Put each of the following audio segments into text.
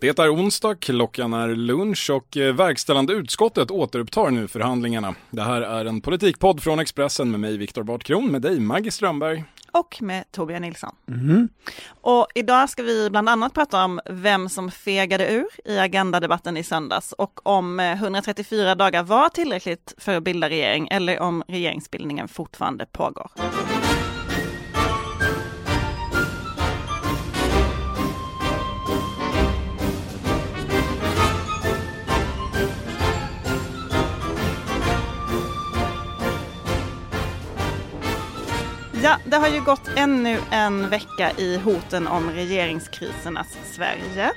Det är onsdag, klockan är lunch och eh, verkställande utskottet återupptar nu förhandlingarna. Det här är en politikpodd från Expressen med mig Viktor Bartkron, med dig Maggie Strömberg. Och med Torbjörn Nilsson. Mm. Och idag ska vi bland annat prata om vem som fegade ur i agendadebatten i söndags och om eh, 134 dagar var tillräckligt för att bilda regering eller om regeringsbildningen fortfarande pågår. Ja, det har ju gått ännu en vecka i hoten om regeringskrisernas Sverige.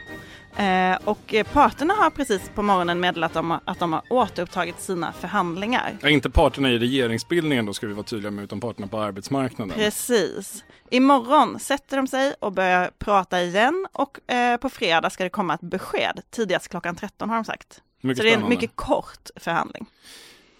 Eh, och parterna har precis på morgonen meddelat om att de har återupptagit sina förhandlingar. Ja, inte parterna i regeringsbildningen då ska vi vara tydliga med, utan parterna på arbetsmarknaden. Precis. Imorgon sätter de sig och börjar prata igen och eh, på fredag ska det komma ett besked. Tidigast klockan 13 har de sagt. Mycket Så det är en mycket kort förhandling.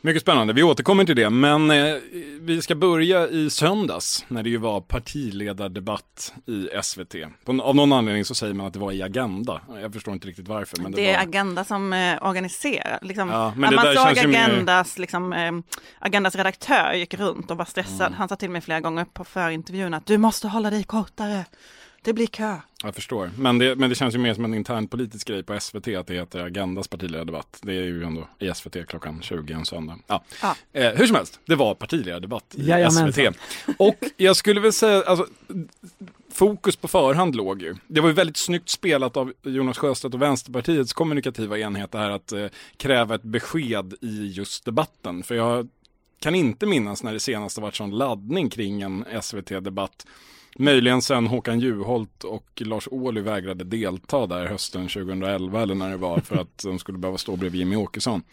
Mycket spännande, vi återkommer till det, men eh, vi ska börja i söndags när det ju var partiledardebatt i SVT. På, av någon anledning så säger man att det var i Agenda, jag förstår inte riktigt varför. Men det, det är Agenda som eh, organiserar, liksom, ja, men man såg Agendas, mer... liksom, eh, Agendas redaktör gick runt och var stressad, mm. han sa till mig flera gånger på förintervjun att du måste hålla dig kortare. Det blir kö. Jag förstår. Men det, men det känns ju mer som en intern politisk grej på SVT att det heter Agendas partiledardebatt. Det är ju ändå i SVT klockan 20 en söndag. Ja. ja. Eh, hur som helst, det var partiledardebatt i Jajamensan. SVT. Och jag skulle väl säga, alltså, fokus på förhand låg ju. Det var ju väldigt snyggt spelat av Jonas Sjöstedt och Vänsterpartiets kommunikativa enhet det här att eh, kräva ett besked i just debatten. För jag kan inte minnas när det senast har varit sån laddning kring en SVT-debatt Möjligen sen Håkan Juholt och Lars Ohly vägrade delta där hösten 2011 eller när det var för att de skulle behöva stå bredvid Jimmy Åkesson.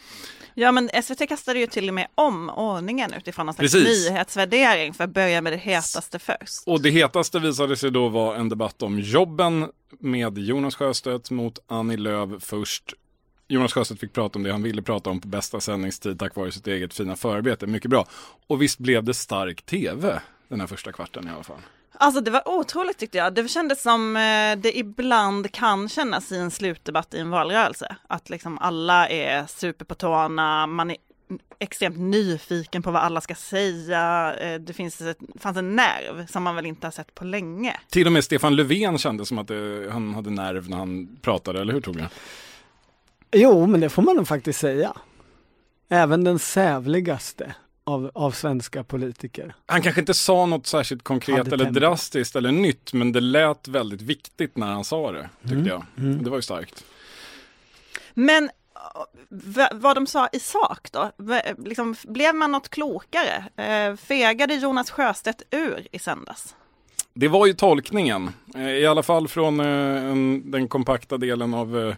Ja men SVT kastade ju till och med om ordningen utifrån en slags Precis. nyhetsvärdering för att börja med det hetaste först. Och det hetaste visade sig då vara en debatt om jobben med Jonas Sjöstedt mot Annie Lööf först. Jonas Sjöstedt fick prata om det han ville prata om på bästa sändningstid tack vare sitt eget fina förarbete. Mycket bra. Och visst blev det stark tv den här första kvarten i alla fall. Alltså det var otroligt tyckte jag. Det kändes som eh, det ibland kan kännas i en slutdebatt i en valrörelse. Att liksom alla är super på tårna, man är extremt nyfiken på vad alla ska säga. Eh, det finns ett, fanns en nerv som man väl inte har sett på länge. Till och med Stefan Löfven kände som att det, han hade nerv när han pratade, eller hur Torbjörn? Jo, men det får man nog faktiskt säga. Även den sävligaste av, av svenska politiker. Han kanske inte sa något särskilt konkret eller tempo. drastiskt eller nytt, men det lät väldigt viktigt när han sa det, tyckte mm. jag. Mm. Det var ju starkt. Men vad de sa i sak då? Liksom, blev man något klokare? Eh, fegade Jonas Sjöstedt ur i söndags? Det var ju tolkningen, eh, i alla fall från eh, den kompakta delen av eh,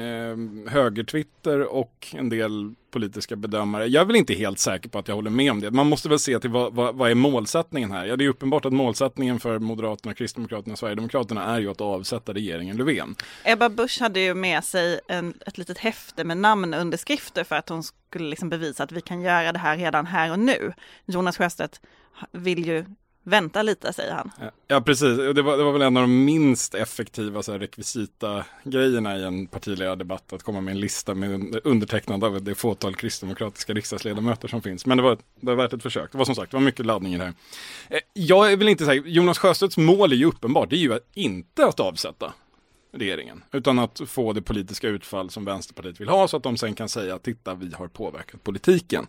eh, högertwitter och en del politiska bedömare. Jag är väl inte helt säker på att jag håller med om det. Man måste väl se till vad, vad, vad är målsättningen här? Ja, det är uppenbart att målsättningen för Moderaterna, Kristdemokraterna och Sverigedemokraterna är ju att avsätta regeringen Löfven. Ebba Busch hade ju med sig en, ett litet häfte med namnunderskrifter för att hon skulle liksom bevisa att vi kan göra det här redan här och nu. Jonas Sjöstedt vill ju Vänta lite, säger han. Ja, precis. Det var, det var väl en av de minst effektiva så här, rekvisita grejerna i en partiledardebatt att komma med en lista med undertecknande av det fåtal kristdemokratiska riksdagsledamöter som finns. Men det var, det var värt ett försök. Det var som sagt, det var mycket laddning i det här. Eh, jag är väl inte säker, Jonas Sjöstedts mål är ju uppenbart, det är ju att inte att avsätta regeringen, utan att få det politiska utfall som Vänsterpartiet vill ha så att de sen kan säga titta vi har påverkat politiken.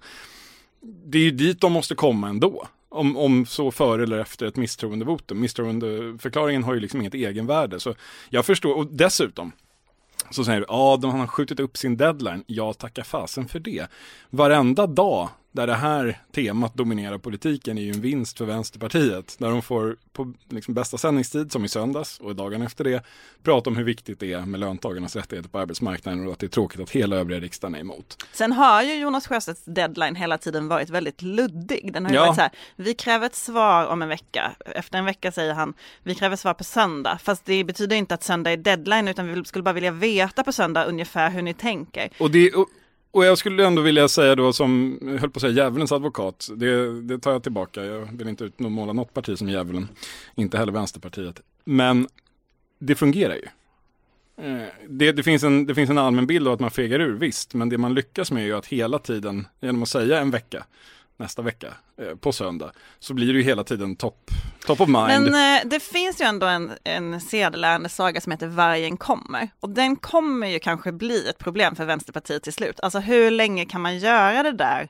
Det är ju dit de måste komma ändå. Om, om så före eller efter ett misstroendevotum. Misstroendeförklaringen har ju liksom inget egenvärde. Så jag förstår, och dessutom, så säger du, ja, de har skjutit upp sin deadline. Ja, tacka fasen för det. Varenda dag där det här temat dominerar politiken är ju en vinst för Vänsterpartiet. Där de får på liksom bästa sändningstid, som i söndags och dagen efter det, prata om hur viktigt det är med löntagarnas rättigheter på arbetsmarknaden och att det är tråkigt att hela övriga riksdagen är emot. Sen har ju Jonas Sjöstedts deadline hela tiden varit väldigt luddig. Den har ja. varit så här, vi kräver ett svar om en vecka. Efter en vecka säger han, vi kräver svar på söndag. Fast det betyder inte att söndag är deadline, utan vi skulle bara vilja veta på söndag ungefär hur ni tänker. Och det, och och jag skulle ändå vilja säga då som, jag höll på att säga djävulens advokat, det, det tar jag tillbaka. Jag vill inte utmåla något parti som djävulen, inte heller Vänsterpartiet. Men det fungerar ju. Eh, det, det, finns en, det finns en allmän bild av att man fegar ur, visst, men det man lyckas med är ju att hela tiden, genom att säga en vecka, nästa vecka, eh, på söndag, så blir det ju hela tiden top, top of mind. Men eh, det finns ju ändå en, en sedelärande saga som heter Vargen kommer. Och den kommer ju kanske bli ett problem för Vänsterpartiet till slut. Alltså hur länge kan man göra det där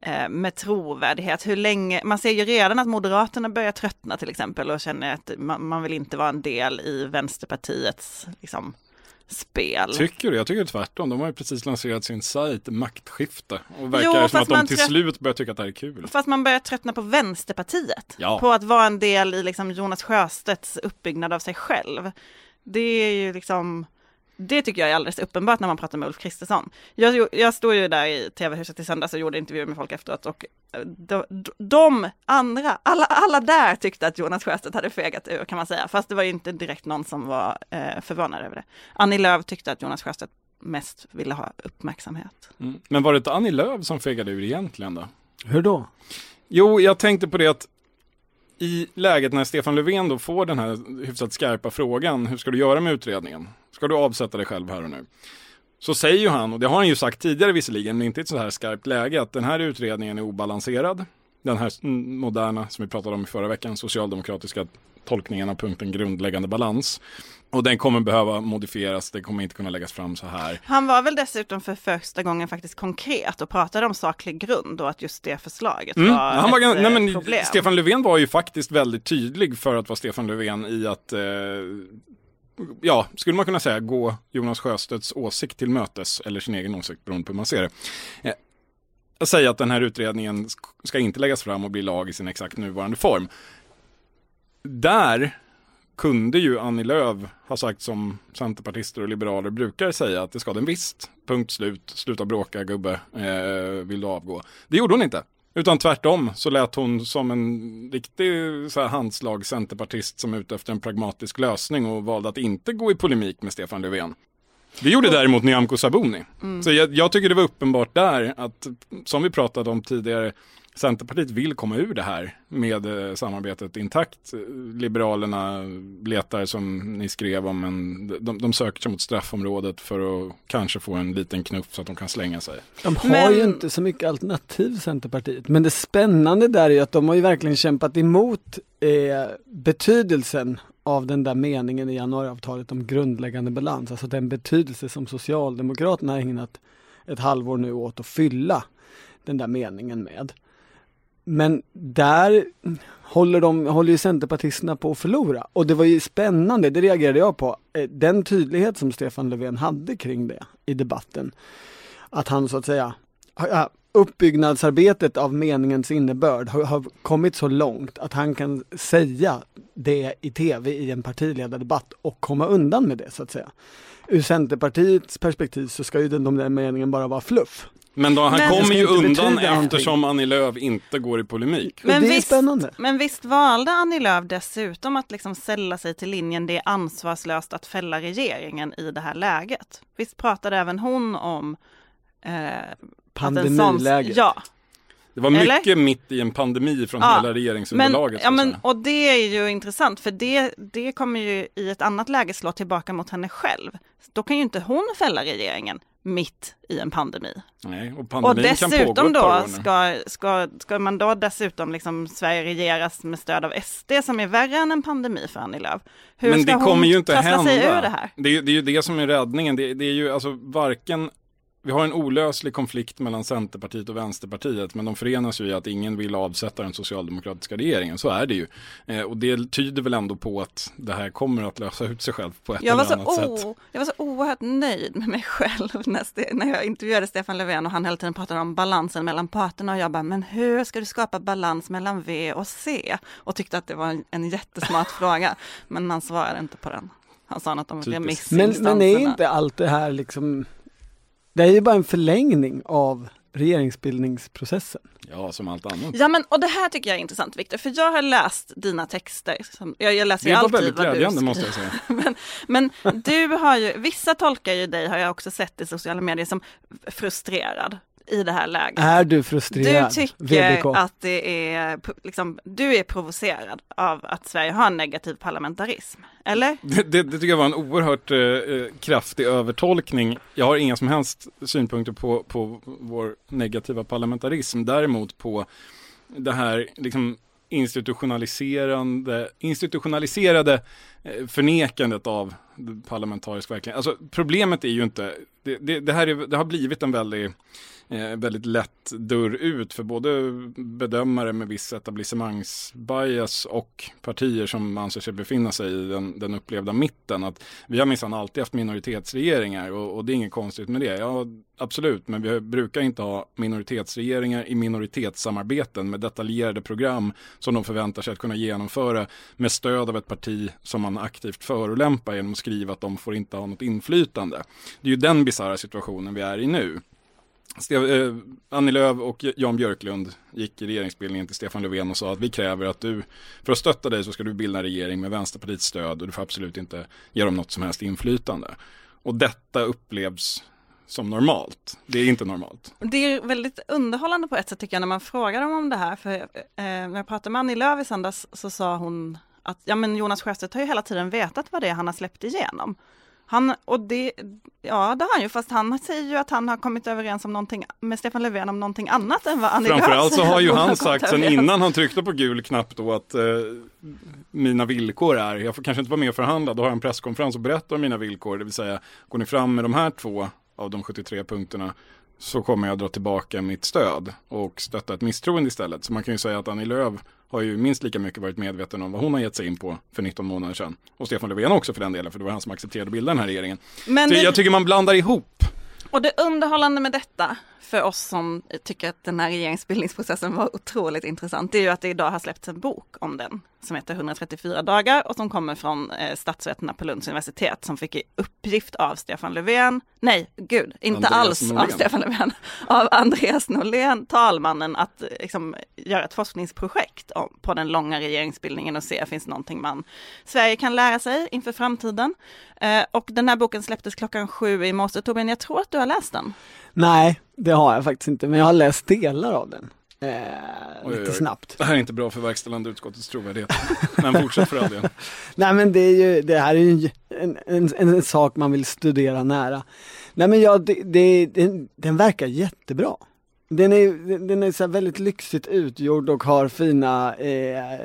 eh, med trovärdighet? Hur länge, man ser ju redan att Moderaterna börjar tröttna till exempel och känner att man, man vill inte vara en del i Vänsterpartiets liksom, spel. Tycker du? Jag tycker tvärtom. De har ju precis lanserat sin sajt Maktskifte och verkar Jo, som att de till trött- slut börjar tycka att det här är kul. Fast man börjar tröttna på Vänsterpartiet. Ja. På att vara en del i liksom Jonas Sjöstedts uppbyggnad av sig själv. Det är ju liksom, det tycker jag är alldeles uppenbart när man pratar med Ulf Kristersson. Jag, jag stod ju där i tv-huset i söndags och gjorde intervjuer med folk efteråt och eh, de, de andra, alla, alla där tyckte att Jonas Sjöstedt hade fegat ur kan man säga. Fast det var ju inte direkt någon som var eh, förvånad över det. Annie Lööf tyckte att Jonas Sjöstedt mest ville ha uppmärksamhet. Mm. Men var det inte Annie Lööf som fegade ur egentligen då? Hur då? Jo, jag tänkte på det att i läget när Stefan Löfven då får den här hyfsat skarpa frågan, hur ska du göra med utredningen? Ska du avsätta dig själv här och nu? Så säger ju han, och det har han ju sagt tidigare visserligen, men inte i ett så här skarpt läge, att den här utredningen är obalanserad. Den här moderna, som vi pratade om i förra veckan, socialdemokratiska tolkningen av punkten grundläggande balans. Och den kommer behöva modifieras, den kommer inte kunna läggas fram så här. Han var väl dessutom för första gången faktiskt konkret och pratade om saklig grund och att just det förslaget Mm. var Han var, ett eh, nej, men, problem. Stefan Löfven var ju faktiskt väldigt tydlig för att vara Stefan Löfven i att, eh, ja, skulle man kunna säga, gå Jonas Sjöstedts åsikt till mötes, eller sin egen åsikt beroende på hur man ser det. Eh, att säga att den här utredningen ska inte läggas fram och bli lag i sin exakt nuvarande form. Där kunde ju Annie Lööf ha sagt som centerpartister och liberaler brukar säga att det ska den visst. Punkt slut, sluta bråka gubbe, eh, vill du avgå? Det gjorde hon inte. Utan tvärtom så lät hon som en riktig så här, handslag centerpartist som är ute efter en pragmatisk lösning och valde att inte gå i polemik med Stefan Löfven. Det gjorde däremot Nyamko Sabuni. Så jag, jag tycker det var uppenbart där att, som vi pratade om tidigare, Centerpartiet vill komma ur det här med eh, samarbetet intakt. Liberalerna letar, som ni skrev om, en, de, de söker sig mot straffområdet för att kanske få en liten knuff så att de kan slänga sig. De har Men- ju inte så mycket alternativ Centerpartiet. Men det spännande där är att de har ju verkligen kämpat emot eh, betydelsen av den där meningen i januariavtalet om grundläggande balans. Alltså den betydelse som Socialdemokraterna har ägnat ett halvår nu åt att fylla den där meningen med. Men där håller, de, håller ju Centerpartisterna på att förlora. Och det var ju spännande, det reagerade jag på, eh, den tydlighet som Stefan Löfven hade kring det i debatten. Att han så att säga, uppbyggnadsarbetet av meningens innebörd har, har kommit så långt att han kan säga det i tv i en partiledardebatt och komma undan med det så att säga. Ur Centerpartiets perspektiv så ska ju den, de där meningen bara vara fluff. Men då, han Men- kommer ju undan eftersom Annie Lööf inte går i polemik. Men det är visst. Men visst valde Annie Lööf dessutom att liksom sälla sig till linjen det är ansvarslöst att fälla regeringen i det här läget. Visst pratade även hon om eh, att en sån- Pandemiläget. Ja, Det var Eller? mycket mitt i en pandemi från Ja, hela men, regeringsunderlaget. ja, så att men, och det är ju intressant för det, det kommer ju i ett annat läge slå tillbaka mot henne själv. Då kan ju inte hon fälla regeringen mitt i en pandemi. Nej, och Och pandemin kan pågå dessutom ett par då ska, ska, ska man då dessutom liksom Sverige regeras med stöd av SD som är värre än en pandemi för Annie Lööf. Hur Men ska det kommer hon ju inte hända. sig ur det här? Det, är, det är ju det som är räddningen. Det, det är ju alltså varken vi har en olöslig konflikt mellan Centerpartiet och Vänsterpartiet, men de förenas ju i att ingen vill avsätta den socialdemokratiska regeringen. Så är det ju. Eh, och det tyder väl ändå på att det här kommer att lösa ut sig själv på ett Jag var, eller så annat sätt. o, jag var så oerhört nöjd med mig själv när, jag intervjuade Stefan Löfven och han hela tiden pratade om balansen mellan parterna och jag bara, men hur ska du skapa balans mellan V och C? Och tyckte att det var en, en jättesmart fråga, men han svarade inte på den. Han sa något om remissinstanserna. Men, men är inte allt det här liksom, det är ju bara en förlängning av regeringsbildningsprocessen. Ja, som allt annat. Ja men och det här tycker jag är intressant Viktor, för jag har läst dina texter. Som, jag, jag läser Det ju var alltid väldigt vad du glädjande måste jag säga. men, men du har ju, vissa tolkar ju dig, har jag också sett i sociala medier, som frustrerad i det här läget. Är du frustrerad? Du tycker VBK? att det är, liksom, du är provocerad av att Sverige har en negativ parlamentarism, eller? Det, det, det tycker jag var en oerhört eh, kraftig övertolkning. Jag har inga som helst synpunkter på, på vår negativa parlamentarism. Däremot på det här liksom institutionaliserande, institutionaliserade eh, förnekandet av parlamentarisk verklighet. Alltså problemet är ju inte, det, det, det här är, det har blivit en väldigt eh, Eh, väldigt lätt dörr ut för både bedömare med viss etablissemangsbias och partier som anser sig befinna sig i den, den upplevda mitten. Att vi har minsann alltid haft minoritetsregeringar och, och, det är inget konstigt med det. Ja, absolut, men vi brukar inte ha minoritetsregeringar i minoritetssamarbeten med detaljerade program som de förväntar sig att kunna genomföra med stöd av ett parti som man aktivt förolämpar genom att skriva att de får inte ha något inflytande. Det är ju den bisarra situationen vi är i nu. Stev, eh, Annie Lööf och Jan Björklund gick i regeringsbildningen till Stefan Löfven och sa att vi kräver att du, för att stötta dig så ska du bilda en regering med Vänsterpartiets stöd och du får absolut inte ge dem något som helst inflytande. Och detta upplevs som normalt. Det är inte normalt. Det är väldigt underhållande på ett sätt tycker jag när man frågar dem om det här. För eh, när jag pratade med Annie Lööf i söndags så sa hon att ja, men Jonas Sjöstedt har ju hela tiden vetat vad det är han har släppt igenom. Han, och det, ja det har han ju, fast han säger ju att han har kommit överens om någonting med Stefan Löfven om någonting annat än vad Annie Framförallt så har ju han sagt sen innan han tryckte på gul knapp då att eh, mina villkor är, jag får kanske inte vara med och förhandla, då har jag en presskonferens och berättar om mina villkor, det vill säga går ni fram med de här två av de 73 punkterna så kommer jag dra tillbaka mitt stöd och stötta ett misstroende istället. Så man kan ju säga att Annie Lööf har ju minst lika mycket varit medveten om vad hon har gett sig in på för 19 månader sedan. Och Stefan Löfven också för den delen, för det var han som accepterade att bilda den här regeringen. Men det... Jag tycker man blandar ihop. Och det underhållande med detta för oss som tycker att den här regeringsbildningsprocessen var otroligt intressant, det är ju att det idag har släppts en bok om den som heter 134 dagar och som kommer från eh, statsvetarna på Lunds universitet som fick i uppgift av Stefan Löfven, nej gud, inte Andreas alls Norlén. av Stefan Löfven, av Andreas Norlén, talmannen, att liksom, göra ett forskningsprojekt om, på den långa regeringsbildningen och se, finns någonting man Sverige kan lära sig inför framtiden. Eh, och den här boken släpptes klockan sju i morse, Torbjörn, jag tror att du har läst den. Nej, det har jag faktiskt inte, men jag har läst delar av den. Eh, oj, lite oj, oj. snabbt. Det här är inte bra för verkställande utskottets trovärdighet. Men fortsätt för all del. Nej men det är ju, det här är ju en, en, en, en sak man vill studera nära. Nej men ja, det, det, den, den verkar jättebra. Den är, den är så väldigt lyxigt utgjord och har fina eh,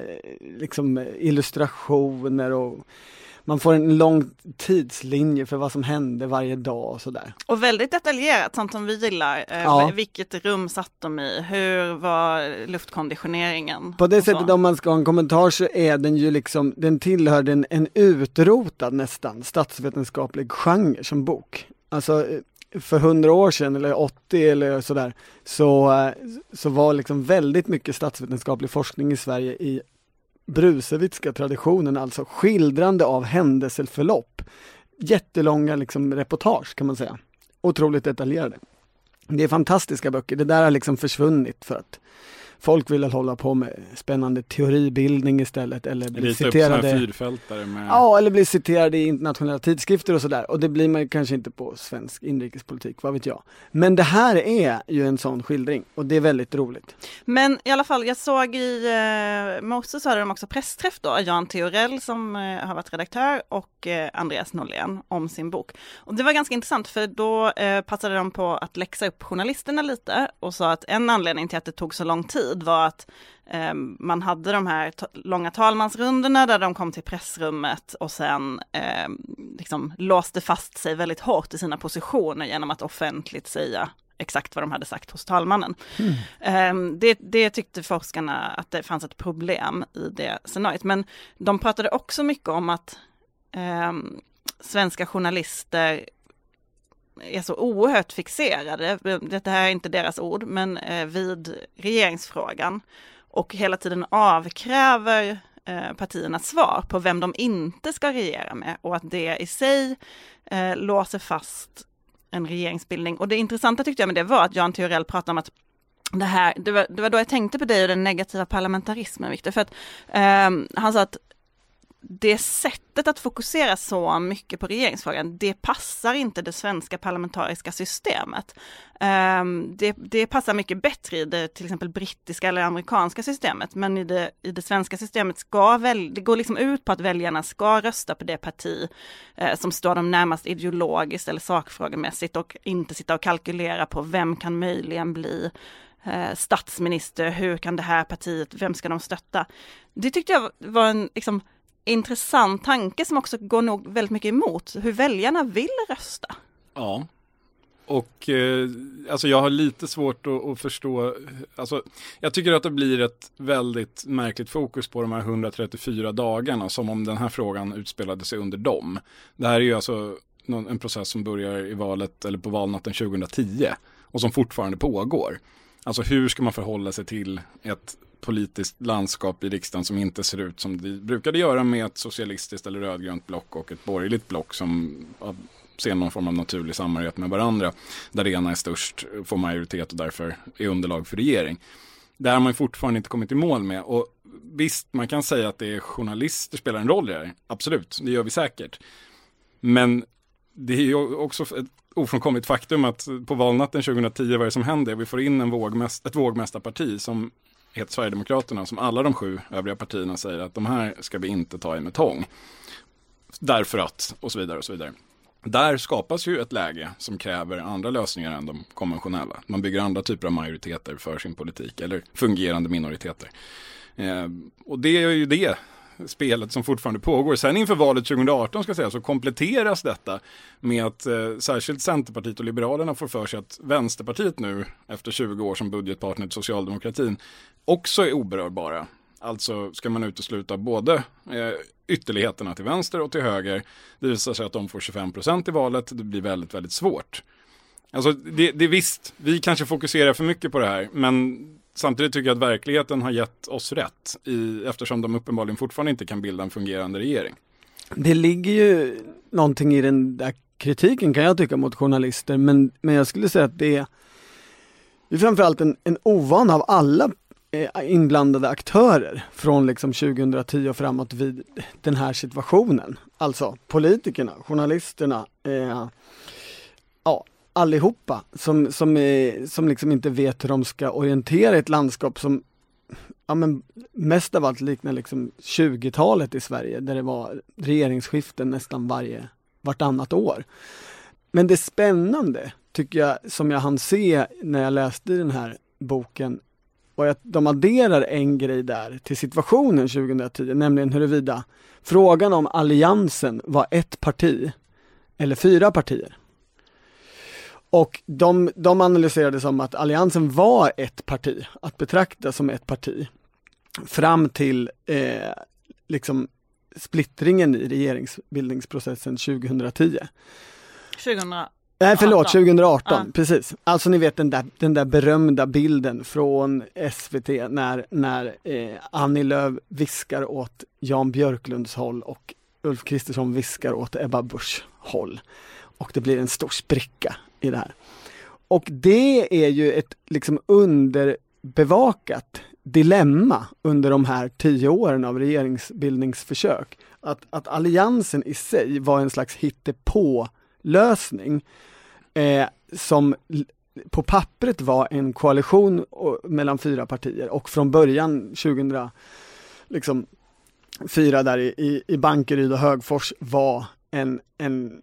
liksom illustrationer och man får en lång tidslinje för vad som hände varje dag och sådär. Och väldigt detaljerat, sånt som vi gillar. Eh, ja. Vilket rum satt de i? Hur var luftkonditioneringen? På det sättet om man ska ha en kommentar så är den ju liksom, den tillhör den, en utrotad nästan statsvetenskaplig genre som bok. Alltså eh, för hundra år sedan eller 80 eller sådär så, eh, så var liksom väldigt mycket statsvetenskaplig forskning i Sverige i Brusevitska traditionen, alltså skildrande av händelseförlopp. Jättelånga liksom reportage kan man säga. Otroligt detaljerade. Det är fantastiska böcker, det där har liksom försvunnit för att folk vill hålla på med spännande teoribildning istället eller bli Rita citerade. fyrfältare med... Ja, eller bli citerade i internationella tidskrifter och sådär. Och det blir man kanske inte på svensk inrikespolitik, vad vet jag. Men det här är ju en sån skildring och det är väldigt roligt. Men i alla fall, jag såg i eh, morse så hade de också pressträff då, Jan Theorell som eh, har varit redaktör och eh, Andreas Norlén om sin bok. Och det var ganska intressant för då eh, passade de på att läxa upp journalisterna lite och sa att en anledning till att det tog så lång tid tid var att eh, man hade de här långa talmansrundorna där de kom till pressrummet och sen eh, liksom låste fast sig väldigt hårt i sina positioner genom att offentligt säga exakt vad de hade sagt hos talmannen. Mm. Um, det, det, tyckte forskarna att det fanns ett problem i det scenariot. Men de pratade också mycket om att um, svenska journalister är så oerhört fixerade, det här är inte deras ord, men eh, vid regeringsfrågan. Och hela tiden avkräver eh, partierna partiernas svar på vem de inte ska regera med. Och att det i sig eh, låser fast en regeringsbildning. Och det intressanta tyckte jag med det var att Jan Theorell pratade om att det här, det var, det var då jag tänkte på dig och den negativa parlamentarismen, Viktor, för att eh, han sa att det sättet att fokusera så mycket på regeringsfrågan, det passar inte det svenska parlamentariska systemet. Ehm, det, det, passar mycket bättre i det till exempel brittiska eller amerikanska systemet, men i det, i det svenska systemet ska väl, det går liksom ut på att väljarna ska rösta på det parti eh, som står dem närmast ideologiskt eller sakfrågemässigt och inte sitta och kalkylera på vem kan möjligen bli eh, statsminister, hur kan det här partiet, vem ska de stötta? Det tyckte jag var en liksom, intressant tanke som också går nog väldigt mycket emot hur väljarna vill rösta. Ja, och eh, alltså jag har lite svårt att, att, förstå, alltså jag tycker att det blir ett väldigt märkligt fokus på de här 134 dagarna som om den här frågan utspelade sig under dem. Det här är ju alltså någon, en process som börjar i valet eller på valnatten 2010 och som fortfarande pågår. Alltså hur ska man förhålla sig till ett politiskt landskap i riksdagen som inte ser ut som det brukade göra med ett socialistiskt eller rödgrönt block och ett borgerligt block som ser någon form av naturlig samarbete med varandra. Där det ena är störst, får majoritet och därför är underlag för regering. Det har man fortfarande inte kommit i mål med. Och visst, man kan säga att det är journalister spelar en roll i det här. Absolut, det gör vi säkert. Men det är ju också ett ofrånkomligt faktum att på valnatten 2010, vad är det som händer? Vi får in en vågmäst ett vågmästarparti som heter Sverigedemokraterna, som alla de sju övriga partierna säger att de här ska vi inte ta i med tång. Därför att, och så vidare och så vidare. Där skapas ju ett läge som kräver andra lösningar än de konventionella. Man bygger andra typer av majoriteter för sin politik, eller fungerande minoriteter. Eh, och det är ju det spelet som fortfarande pågår. Sen inför valet 2018 ska säga så kompletteras detta med att eh, särskilt Centerpartiet och Liberalerna får för sig att Vänsterpartiet nu efter 20 år som budgetpartner till socialdemokratin också är oberörbara. Alltså ska man utesluta både eh, ytterligheterna till vänster och till höger. Det visar sig att de får 25 procent i valet. Det blir väldigt, väldigt svårt. Alltså det, det visst, vi kanske fokuserar för mycket på det här, men Samtidigt tycker jag att verkligheten har gett oss rätt i, eftersom de uppenbarligen fortfarande inte kan bilda en fungerande regering. Det ligger ju någonting i den där kritiken kan jag tycka mot journalister men, men jag skulle säga att det är, det är framförallt en, en ovan av alla eh, inblandade aktörer från liksom 2010 och framåt vid den här situationen. Alltså politikerna, journalisterna, eh, ja, allihopa som, som, är, som liksom inte vet hur de ska orientera ett landskap som ja, men mest av allt liknar liksom 20-talet i Sverige där det var regeringsskiften nästan varje, vartannat år. Men det spännande tycker jag som jag hann se när jag läste den här boken var att de adderar en grej där till situationen 2010, nämligen huruvida frågan om alliansen var ett parti eller fyra partier. Och de, de analyserade som att Alliansen var ett parti, att betrakta som ett parti. Fram till eh, liksom splittringen i regeringsbildningsprocessen 2010. 2000 Nej förlåt, 2018, ja. precis. Alltså ni vet den där, den där berömda bilden från SVT när, när eh, Annie Lööf viskar åt Jan Björklunds håll och Ulf Kristersson viskar åt Ebba Busch håll. Och det blir en stor spricka i det här. Och det är ju ett liksom underbevakat dilemma under de här tio åren av regeringsbildningsförsök. Att, att alliansen i sig var en slags hittepå-lösning eh, som på pappret var en koalition mellan fyra partier och från början 2004 liksom, där i, i, i Bankeryd och Högfors var en, en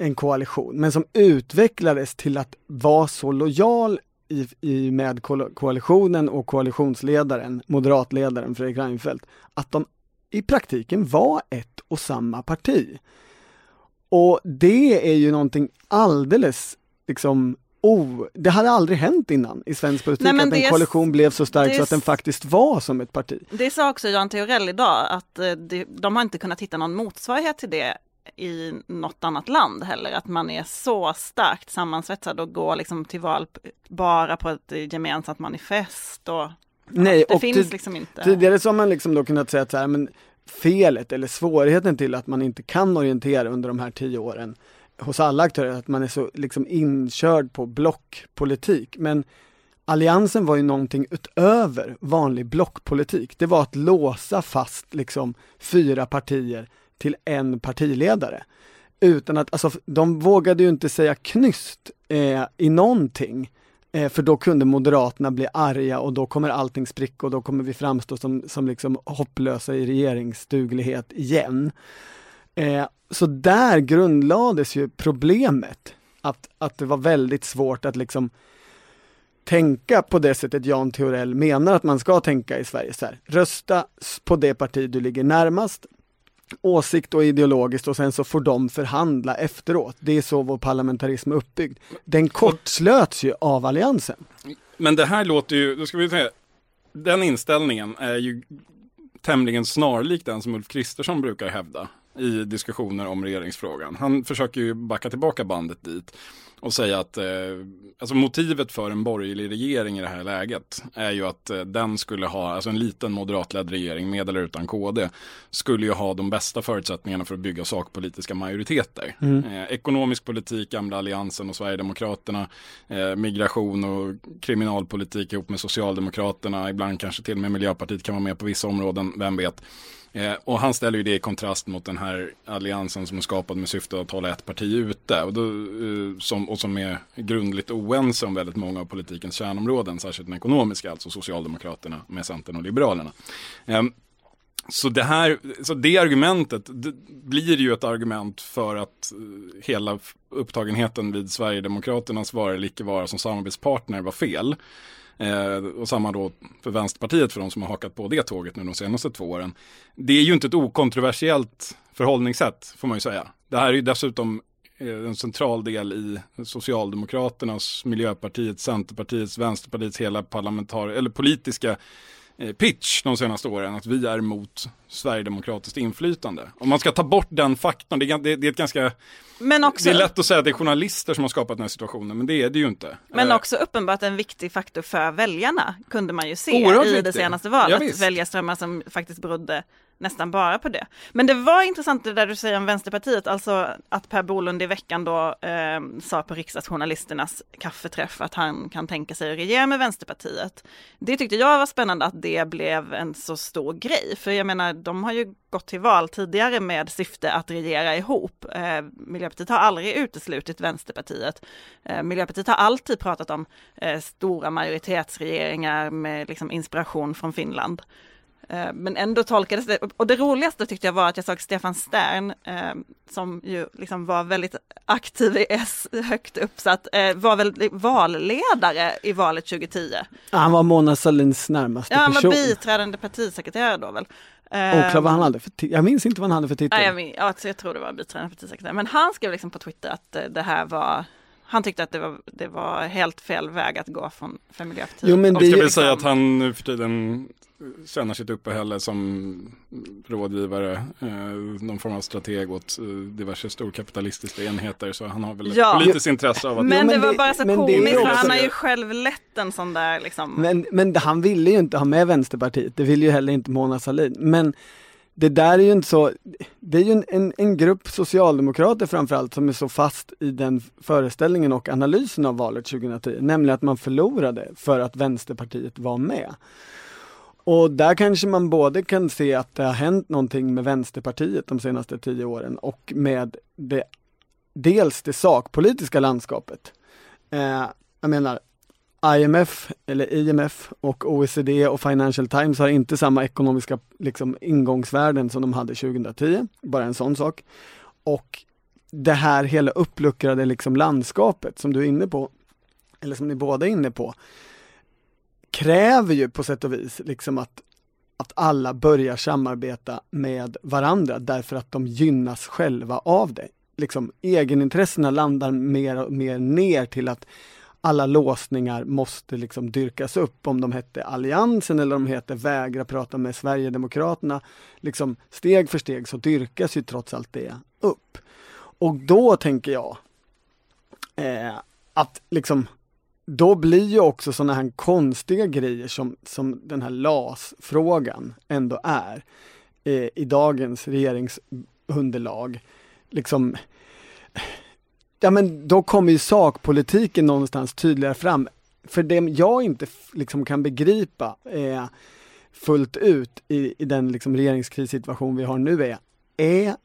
en koalition, men som utvecklades till att vara så lojal i, i, med koalitionen och koalitionsledaren, moderatledaren Fredrik Reinfeldt, att de i praktiken var ett och samma parti. Och det är ju någonting alldeles liksom Oh, det hade aldrig hänt innan i svensk politik Nej, att en koalition blev så stark så att den faktiskt var som ett parti. Det sa också Jan Theorell idag att eh, de har inte kunnat hitta någon motsvarighet till det i något annat land heller, att man är så starkt sammansvetsad och går liksom till val bara på ett gemensamt manifest och Nej, det och finns liksom inte. Tidigare så har man liksom då kunnat säga att så här, men felet eller svårigheten till att man inte kan orientera under de här tio åren hos alla aktörer, att man är så liksom inkörd på blockpolitik. Men Alliansen var ju någonting utöver vanlig blockpolitik. Det var att låsa fast liksom fyra partier till en partiledare. Utan att, alltså de vågade ju inte säga knyst eh, i någonting. Eh, för då kunde Moderaterna bli arga och då kommer allting spricka och då kommer vi framstå som, som liksom hopplösa i regeringsduglighet igen. Eh, så där grundlades ju problemet. Att, att det var väldigt svårt att liksom tänka på det sättet Jan Theorell menar att man ska tänka i Sverige. Så här, rösta på det parti du ligger närmast, åsikt och ideologiskt och sen så får de förhandla efteråt. Det är så vår parlamentarism är uppbyggd. Den kortslöts ju av alliansen. Men det här låter ju, då ska vi säga, den inställningen är ju tämligen snarlik den som Ulf Kristersson brukar hävda i diskussioner om regeringsfrågan. Han försöker ju backa tillbaka bandet dit och säga att eh, alltså motivet för en borgerlig regering i det här läget är ju att eh, den skulle ha, alltså en liten moderatledd regering med eller utan KD, skulle ju ha de bästa förutsättningarna för att bygga sakpolitiska majoriteter. Mm. Eh, ekonomisk politik, gamla alliansen och Sverigedemokraterna, eh, migration och kriminalpolitik ihop med Socialdemokraterna, ibland kanske till och med Miljöpartiet kan vara med på vissa områden, vem vet. Eh, och han ställer ju det i kontrast mot den här alliansen som är skapad med syfte att hålla ett parti ute. Och, då, eh, som, och som är grundligt oense om väldigt många av politikens kärnområden, särskilt den ekonomiska, alltså Socialdemokraterna med Centern och Liberalerna. Eh, så det här, så det argumentet det blir ju ett argument för att eh, hela upptagenheten vid Sverigedemokraternas vara eller icke vara som samarbetspartner var fel. Eh, och samma då för Vänsterpartiet för de som har hakat på det tåget nu de senaste två åren. Det är ju inte ett okontroversiellt förhållningssätt får man ju säga. Det här är ju dessutom eh, en central del i Socialdemokraternas, Miljöpartiets, Centerpartiets, Vänsterpartiets hela parlamentar eller politiska pitch de senaste åren att vi är emot Sverigedemokratiskt inflytande. Om man ska ta bort den faktorn, det är, det, det är ett ganska men också, det är lätt att säga att det är journalister som har skapat den här situationen, men det är det ju inte. Men eh, också uppenbart en viktig faktor för väljarna, kunde man ju se i viktig. det senaste valet. Ja, väljarströmmar som faktiskt berodde nästan bara på det. Men det var intressant det där du säger om Vänsterpartiet, alltså att Per Bolund i veckan då eh, sa på riksdagsjournalisternas kaffeträff att han kan tänka sig att regera med Vänsterpartiet. Det tyckte jag var spännande att det blev en så stor grej, för jag menar de har ju gått till val tidigare med syfte att regera ihop. Eh, Miljöpartiet har aldrig uteslutit Vänsterpartiet. Eh, Miljöpartiet har alltid pratat om eh, stora majoritetsregeringar med liksom, inspiration från Finland. Eh, men ändå tolkades det, och det roligaste tyckte jag var att jag såg Stefan Stern, eh, som ju liksom var väldigt aktiv i S, högt uppsatt, eh, var väl valledare i valet 2010. Han var Mona Sahlins närmaste person. Ja, han var biträdande partisekreterare då väl. Oklart vad han hade för Jag minns inte vad han hade för titel. Nej, jag, min, alltså jag tror det var biträdande partisekreterare. Men han skrev liksom på Twitter att det här var han tyckte att det var, det var helt fel väg att gå från, för Miljöpartiet. Jo, men det, ska väl säga att han nu för tiden tjänar sitt uppehälle som rådgivare, eh, någon form av strateg åt eh, diverse storkapitalistiska enheter. Så han har väl ja. politiskt intresse av att... Men, det var bara så komiskt, för han har ju själv lett en sån där liksom. Men, men han ville ju inte ha med Vänsterpartiet, det vill ju heller inte Mona Sahlin. Men det där är ju inte så, det är ju en, en, en, grupp socialdemokrater framförallt som är så fast i den föreställningen och analysen av valet 2010, nämligen att man förlorade för att Vänsterpartiet var med. Och där kanske man både kan se att det har hänt någonting med Vänsterpartiet de senaste tio åren och med det, dels det sakpolitiska landskapet. Eh, jag menar, IMF eller IMF och OECD och Financial Times har inte samma ekonomiska liksom, ingångsvärden som de hade 2010, bara en sån sak. Och det här hela uppluckrade liksom landskapet som du är inne på, eller som ni båda är inne på, kräver ju på sätt och vis liksom att, att alla börjar samarbeta med varandra därför att de gynnas själva av det. Liksom egenintressena landar mer och mer ner till att alla låsningar måste liksom dyrkas upp om de hette Alliansen eller om de heter Vägra prata med Sverigedemokraterna. Liksom steg för steg så dyrkas ju trots allt det upp. Och då tänker jag eh, att liksom då blir ju också sådana här konstiga grejer som, som den här LAS-frågan ändå är eh, i dagens regeringsunderlag. Liksom, ja men då kommer ju sakpolitiken någonstans tydligare fram. för det jag inte liksom kan begripa eh, fullt ut i, i den liksom regeringskrissituation vi har nu är, är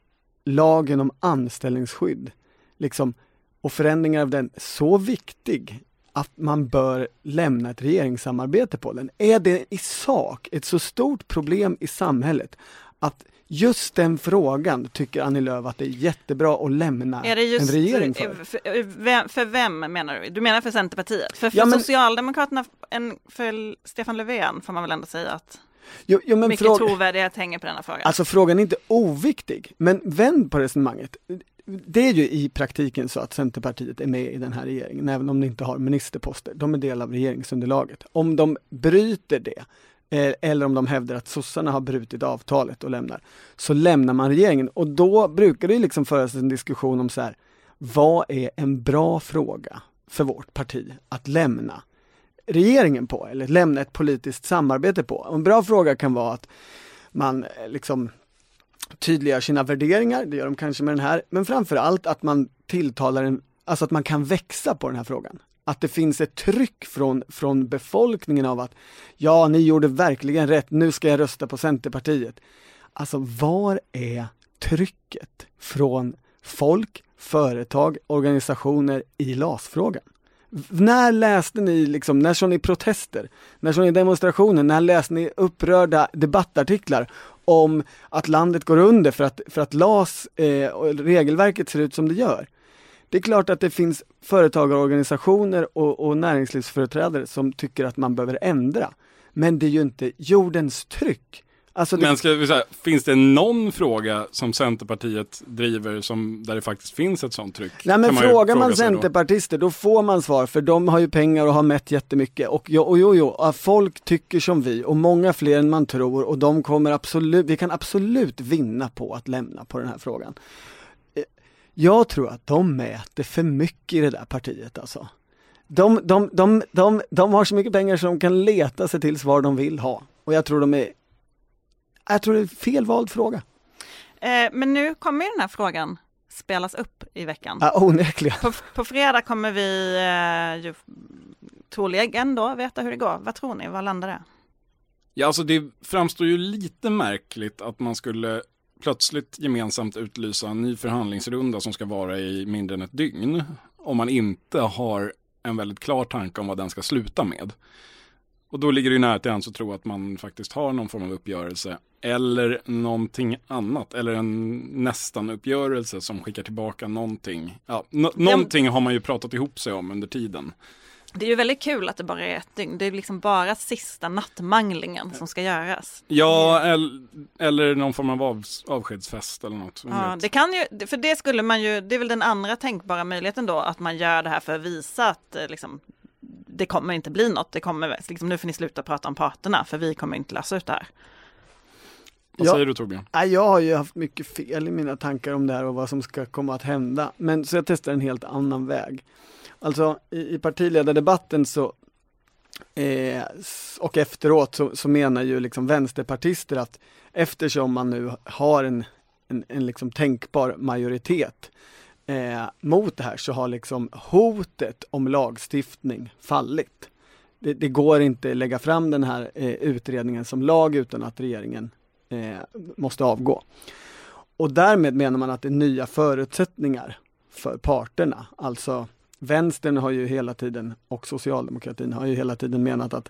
lagen om anställningsskydd liksom, och förändringar av den så viktig att man bör lämna ett regeringssamarbete på den? Är det i sak ett så stort problem i samhället att just den frågan tycker Annie Lööf att det är jättebra att lämna en regering för. För, för vem menar du? Du menar för Centerpartiet? För, för ja, men, Socialdemokraterna, en, för Stefan Löfven får man väl ändå säga att jo, jo, mycket fråga, trovärdighet hänger på denna fråga. Alltså frågan är inte oviktig, men vänd på resonemanget. Det är ju i praktiken så att Centerpartiet är med i den här regeringen, även om de inte har ministerposter. De är del av regeringsunderlaget. Om de bryter det, Eh, eller om de hävdar att sossarna har brutit avtalet och lämnar, så lämnar man regeringen. Och då brukar det liksom föras en diskussion om så här, vad är en bra fråga för vårt parti att lämna regeringen på? Eller lämna ett politiskt samarbete på? En bra fråga kan vara att man eh, liksom tydliggör sina värderingar, det gör de kanske med den här, men framförallt att man tilltalar en, alltså att man kan växa på den här frågan att det finns ett tryck från, från befolkningen av att ja, ni gjorde verkligen rätt, nu ska jag rösta på Centerpartiet. Alltså var är trycket från folk, företag, organisationer i LAS-frågan? När läste ni, liksom, när såg ni protester? När såg ni demonstrationer? När läste ni upprörda debattartiklar om att landet går under för att, för att LAS eh, regelverket ser ut som det gör? Det är klart att det finns företagarorganisationer och, och näringslivsföreträdare som tycker att man behöver ändra. Men det är ju inte jordens tryck. Alltså det... Men ska vi säga, finns det någon fråga som Centerpartiet driver som, där det faktiskt finns ett sånt tryck? Nej men frågar man centerpartister då? då får man svar för de har ju pengar och har mätt jättemycket och jo, och jo, jo, folk tycker som vi och många fler än man tror och de kommer absolut, vi kan absolut vinna på att lämna på den här frågan. Jag tror att de mäter för mycket i det där partiet alltså. De, de, de, de, de har så mycket pengar så de kan leta sig till var de vill ha. Och jag tror de är, jag tror det är fel vald fråga. Eh, men nu kommer den här frågan spelas upp i veckan. Ja, onekligen. På, på fredag kommer vi eh, ju, troligen då veta hur det går. Vad tror ni, vad landar det? Ja, alltså det framstår ju lite märkligt att man skulle plötsligt gemensamt utlysa en ny förhandlingsrunda som ska vara i mindre än ett dygn. Om man inte har en väldigt klar tanke om vad den ska sluta med. Och då ligger det ju nära till hands att tro att man faktiskt har någon form av uppgörelse eller någonting annat eller en nästan uppgörelse som skickar tillbaka någonting. Ja, någonting har man ju pratat ihop sig om under tiden. Det är ju väldigt kul att det bara är ett dygn. Det är liksom bara sista nattmanglingen som ska göras. Ja, eller, någon form av av, avskedsfest eller något. Ja, det kan ju, för det skulle man ju, det är väl den andra tänkbara möjligheten då, att man gör det här för att visa att eh, liksom, det kommer inte bli något. Det kommer, liksom, nu får ni sluta prata om parterna, för vi kommer inte lösa ut det här. Vad säger du Torbjörn? Jag har ju haft mycket fel i mina tankar om det här och vad som ska komma att hända. Men så jag testar en helt annan väg. Alltså i, i partiledardebatten så eh, och efteråt så, så, menar ju liksom vänsterpartister att eftersom man nu har en, en, en liksom tänkbar majoritet eh, mot det här så har liksom hotet om lagstiftning fallit. Det, det går inte att lägga fram den här eh, utredningen som lag utan att regeringen eh, måste avgå. Och därmed menar man att det är nya förutsättningar för parterna, alltså vänstern har ju hela tiden och socialdemokratin har ju hela tiden menat att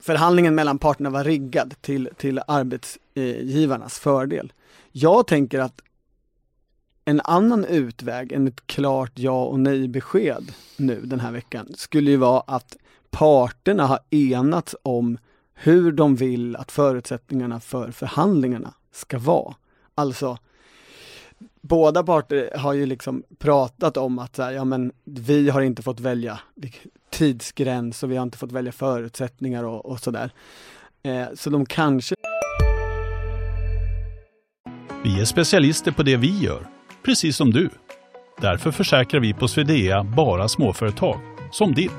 förhandlingen mellan parterna var riggad till, till arbetsgivarnas fördel. Jag tänker att en annan utväg än ett klart ja och nej besked nu den här veckan skulle ju vara att parterna har enats om hur de vill att förutsättningarna för förhandlingarna ska vara. Alltså båda parter har ju liksom pratat om att så här, ja men vi har inte fått välja tidsgräns och vi har inte fått välja förutsättningar och, och sådär. Eh, så de kanske Vi är specialister på det vi gör, precis som du. Därför försäkrar vi på Swedea bara småföretag, som ditt.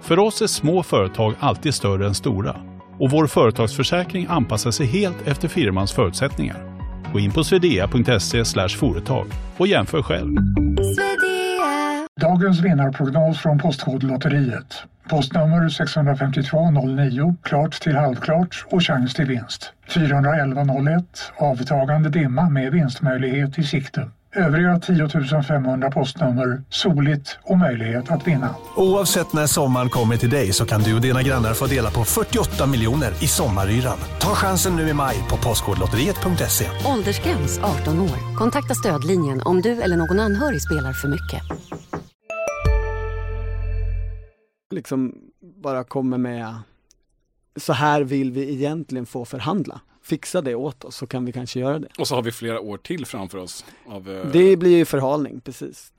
För oss är små företag alltid större än stora och vår företagsförsäkring anpassar sig helt efter firmans förutsättningar. Gå in på swedea.se företag och jämför själv. Dagens vinnarprognos från Postkodlotteriet. Postnummer 65209, klart till halvklart och chans till vinst. 41101, avtagande dimma med vinstmöjlighet i sikte. Övriga 10 500 postnummer soligt och möjlighet att vinna. Oavsett när sommaren kommer till dig så kan du och dina grannar få dela på 48 miljoner i sommaryran. Ta chansen nu i maj på Postkodlotteriet.se. Åldersgräns 18 år. Kontakta stödlinjen om du eller någon anhörig spelar för mycket. Liksom bara kommer med så här vill vi egentligen få förhandla. Fixa det åt oss så kan vi kanske göra det. Och så har vi flera år till framför oss. Av, eh, Det blir ju förhalning, precis.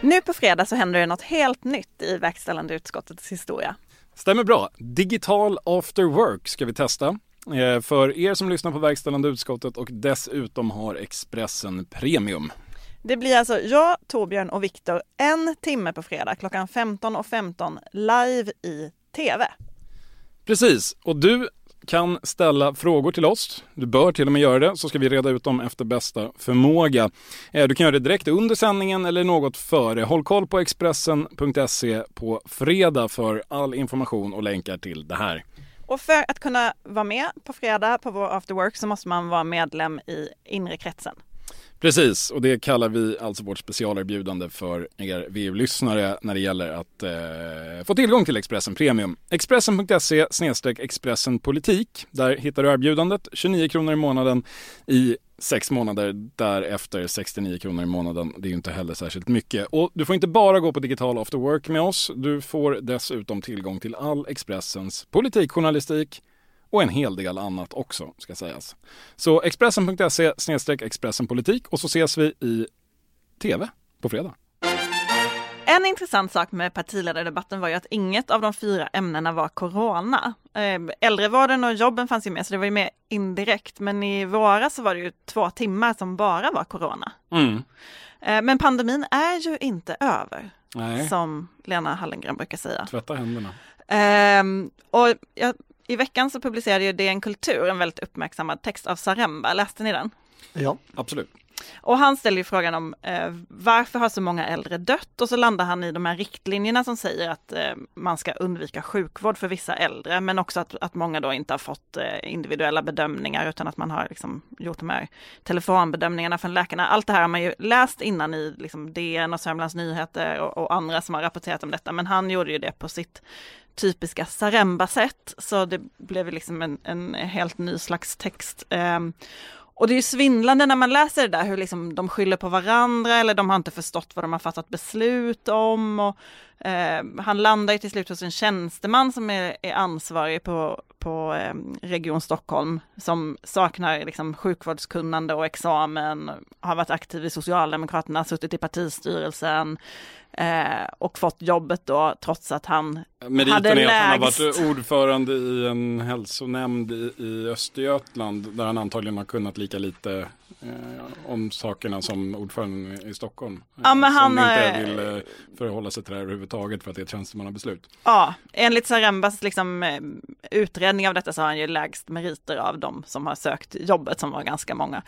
Nu på fredag så händer det något helt nytt i verkställande utskottets historia. Stämmer bra. Digital after work ska vi testa. Eh, För er som lyssnar på verkställande utskottet och dessutom har Expressen Premium. Det blir alltså jag, Torbjörn och Viktor en timme på fredag klockan 15.15 live i TV. Precis, och du kan ställa frågor till oss. Du bör till och med göra det, så ska vi reda ut dem efter bästa förmåga. Eh, du kan göra det direkt under sändningen eller något före. Håll koll på Expressen.se på fredag för all information och länkar till det här. Och för att kunna vara med på fredag på vår after work så måste man vara medlem i inre kretsen. Precis, och det kallar vi alltså vårt specialerbjudande för er VU-lyssnare när det gäller att eh, få tillgång till Expressen Premium. Expressen.se Expressen Politik. Där hittar du erbjudandet. 29 kronor i månaden i sex månader, därefter 69 kronor i månaden. Det är ju inte heller särskilt mycket. Och du får inte bara gå på digital after work med oss. Du får dessutom tillgång till all Expressens politikjournalistik och en hel del annat också ska sägas. Så Expressen.se Expressen politik och så ses vi i TV på fredag. En intressant sak med partiledardebatten var ju att inget av de fyra ämnena var corona. Eh, Äldrevården och jobben fanns ju med så det var ju mer indirekt men i våras så var det ju två timmar som bara var corona. Mm. Eh, Men pandemin är ju inte över Nej, som Lena Hallengren brukar säga. tvätta händerna. Ehm, och jag, i veckan så publicerade ju DN Kultur en väldigt uppmärksammad text av Saremba, läste ni den? Ja. Absolut. Och han ställer ju frågan om eh, varför har så många äldre dött? Och så landar han i de här riktlinjerna som säger att eh, man ska undvika sjukvård för vissa äldre, men också att, att många då inte har fått eh, individuella bedömningar utan att man har liksom gjort de här telefonbedömningarna från läkarna. Allt det här har man ju läst innan i liksom DN och Sörmlands Nyheter och, och andra som har rapporterat om detta, men han gjorde ju det på sitt typiska Saremba-sätt, så det blev liksom en, en helt ny slags text. Ehm, och det är ju svindlande när man läser det där hur liksom de skyller på varandra eller de har inte förstått vad de har fattat beslut om. Och, eh, han landar ju till slut hos en tjänsteman som är, är ansvarig på, på eh, Region Stockholm som saknar liksom, sjukvårdskunnande och examen, har varit aktiv i Socialdemokraterna, suttit i partistyrelsen eh, och fått jobbet då trots att han Meriten hade är att han har lägst- varit ordförande i en hälsonämnd i, i Östergötland där han antagligen har kunnat lika lite eh, om sakerna som ordföranden i Stockholm. Ja, men som han, inte eh, vill eh, förhålla sig till det här överhuvudtaget för att det är ett tjänstemannabeslut. Ja, enligt Sarembas liksom, eh, utredning av detta så har han ju lägst meriter av de som har sökt jobbet som var ganska många.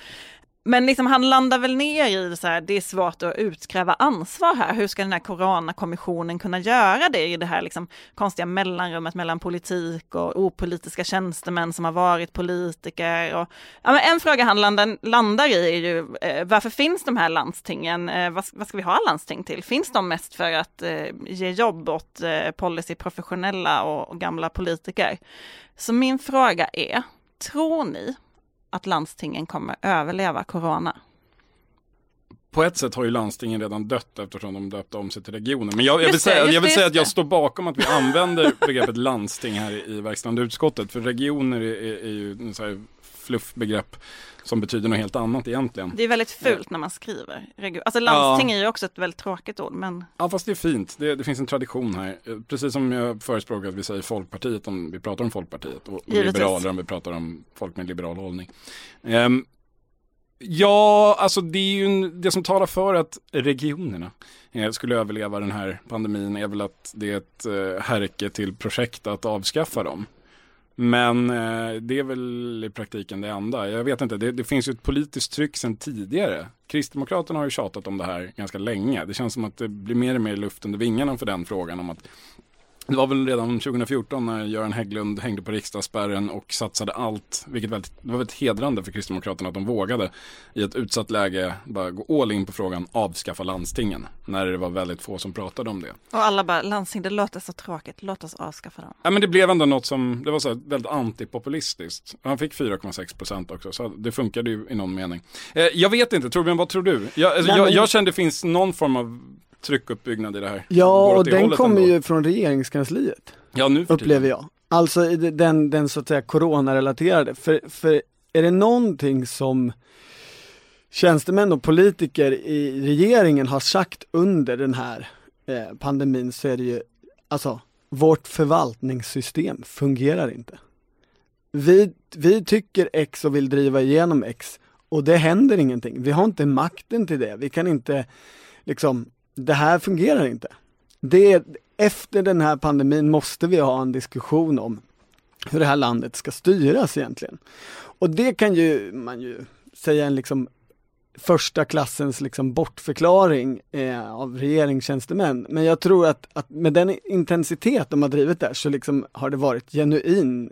Men liksom han landar väl ner i så här, det är svårt att utkräva ansvar här. Hur ska den här coronakommissionen kunna göra det i det här liksom konstiga mellanrummet mellan politik och opolitiska tjänstemän som har varit politiker? Och, ja, men en fråga han landar, landar i är ju eh, varför finns de här landstingen? Eh, vad, vad ska vi ha landsting till? Finns de mest för att eh, ge jobb åt eh, policyprofessionella och, och gamla politiker? Så min fråga är, tror ni att landstingen kommer överleva corona? På ett sätt har ju landstingen redan dött eftersom de döpte om sig till regioner. Men jag, jag vill, säga, jag vill säga att jag står bakom att vi använder begreppet landsting här i, verkställande utskottet. För regioner är, är, är ju fluffbegrepp som betyder något helt annat egentligen. Det är väldigt fult när man skriver. Alltså landsting är ju också ett väldigt tråkigt ord, men Ja fast det är fint, det, det finns en tradition här. Eh, Precis som jag förespråkar att vi säger Folkpartiet om vi pratar om Folkpartiet och, och liberaler om vi pratar om folk med liberal hållning. Ehm, ja, alltså det är ju en, det som talar för att regionerna eh, skulle överleva den här pandemin är väl att det är ett eh, härke till projekt att avskaffa dem. Men eh, det är väl i praktiken det enda. Jag vet inte, det, det finns ju ett politiskt tryck sedan tidigare. Kristdemokraterna har ju tjatat om det här ganska länge. Det känns som att det blir mer och mer luft under vingarna för den frågan om att det var väl redan 2014 när Göran Hägglund hängde på riksdagsspärren och satsade allt, vilket väldigt, det var väldigt hedrande för Kristdemokraterna att de vågade i ett utsatt läge bara gå all in på frågan avskaffa landstingen, när det var väldigt få som pratade om det. Och alla bara, landsting det låter så tråkigt, låt oss avskaffa dem. Ja men det blev ändå något som, det var så väldigt antipopulistiskt. Han fick 4,6 procent också, så det funkade ju i någon mening. Eh, jag vet inte, Torbjörn vad tror du? Jag, alltså, jag, jag känner det finns någon form av tryckuppbyggnad i det här. Ja, och den kommer ju från regeringskansliet. Ja, nu för Upplever jag. Alltså den, den så att säga coronarelaterade. För, för är det någonting som tjänstemän och politiker i regeringen har sagt under den här eh, pandemin så är det ju, alltså vårt förvaltningssystem fungerar inte. Vi, vi tycker X och vill driva igenom X och det händer ingenting. Vi har inte makten till det. Vi kan inte liksom det här fungerar inte. Det, efter den här pandemin måste vi ha en diskussion om hur det här landet ska styras egentligen. Och det kan ju man ju säga en liksom första klassens liksom bortförklaring eh, av regeringstjänstemän. Men jag tror att, att med den intensitet de har drivit där så liksom har det varit genuin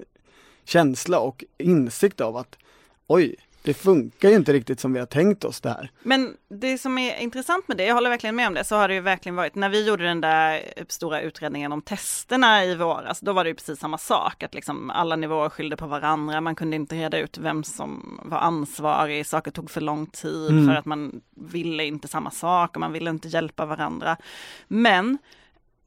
känsla och insikt av att oj, det funkar ju inte riktigt som vi har tänkt oss det här. Men det som är intressant med det, jag håller verkligen med om det, så har det ju verkligen varit, när vi gjorde den där stora utredningen om testerna i våras, då var det ju precis samma sak, att liksom alla nivåer skyllde på varandra, man kunde inte reda ut vem som var ansvarig, saker tog för lång tid mm. för att man ville inte samma sak och man ville inte hjälpa varandra. Men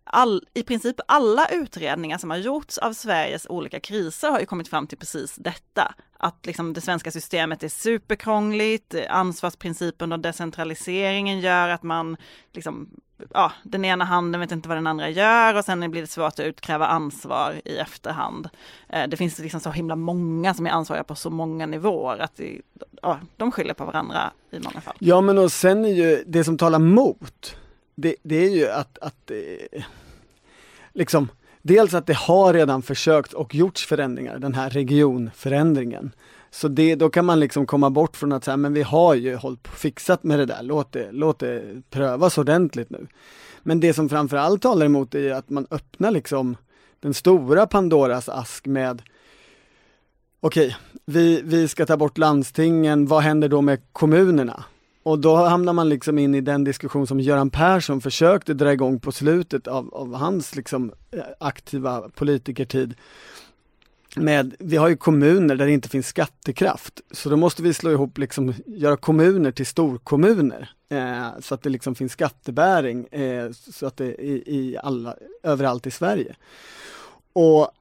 all, i princip alla utredningar som har gjorts av Sveriges olika kriser har ju kommit fram till precis detta. Att liksom det svenska systemet är superkrångligt, ansvarsprincipen och decentraliseringen gör att man liksom, ja, den ena handen vet inte vad den andra gör och sen blir det svårt att utkräva ansvar i efterhand. Eh, det finns liksom så himla många som är ansvariga på så många nivåer att det, ja, de skyller på varandra i många fall. Ja men och sen är ju det som talar mot det, det är ju att, att eh, liksom Dels att det har redan försökt och gjorts förändringar, den här regionförändringen. Så det, då kan man liksom komma bort från att säga, men vi har ju hållit på fixat med det där, låt det, låt det prövas ordentligt nu. Men det som framförallt talar emot är att man öppnar liksom den stora Pandoras ask med Okej, okay, vi, vi ska ta bort landstingen, vad händer då med kommunerna? Och då hamnar man liksom in i den diskussion som Göran Persson försökte dra igång på slutet av, av hans liksom eh, aktiva politikertid. Med, vi har ju kommuner där det inte finns skattekraft, så då måste vi slå ihop, liksom, göra kommuner till storkommuner. Eh, så att det liksom finns skattebäring, eh, så att det i, i alla, överallt i Sverige. Och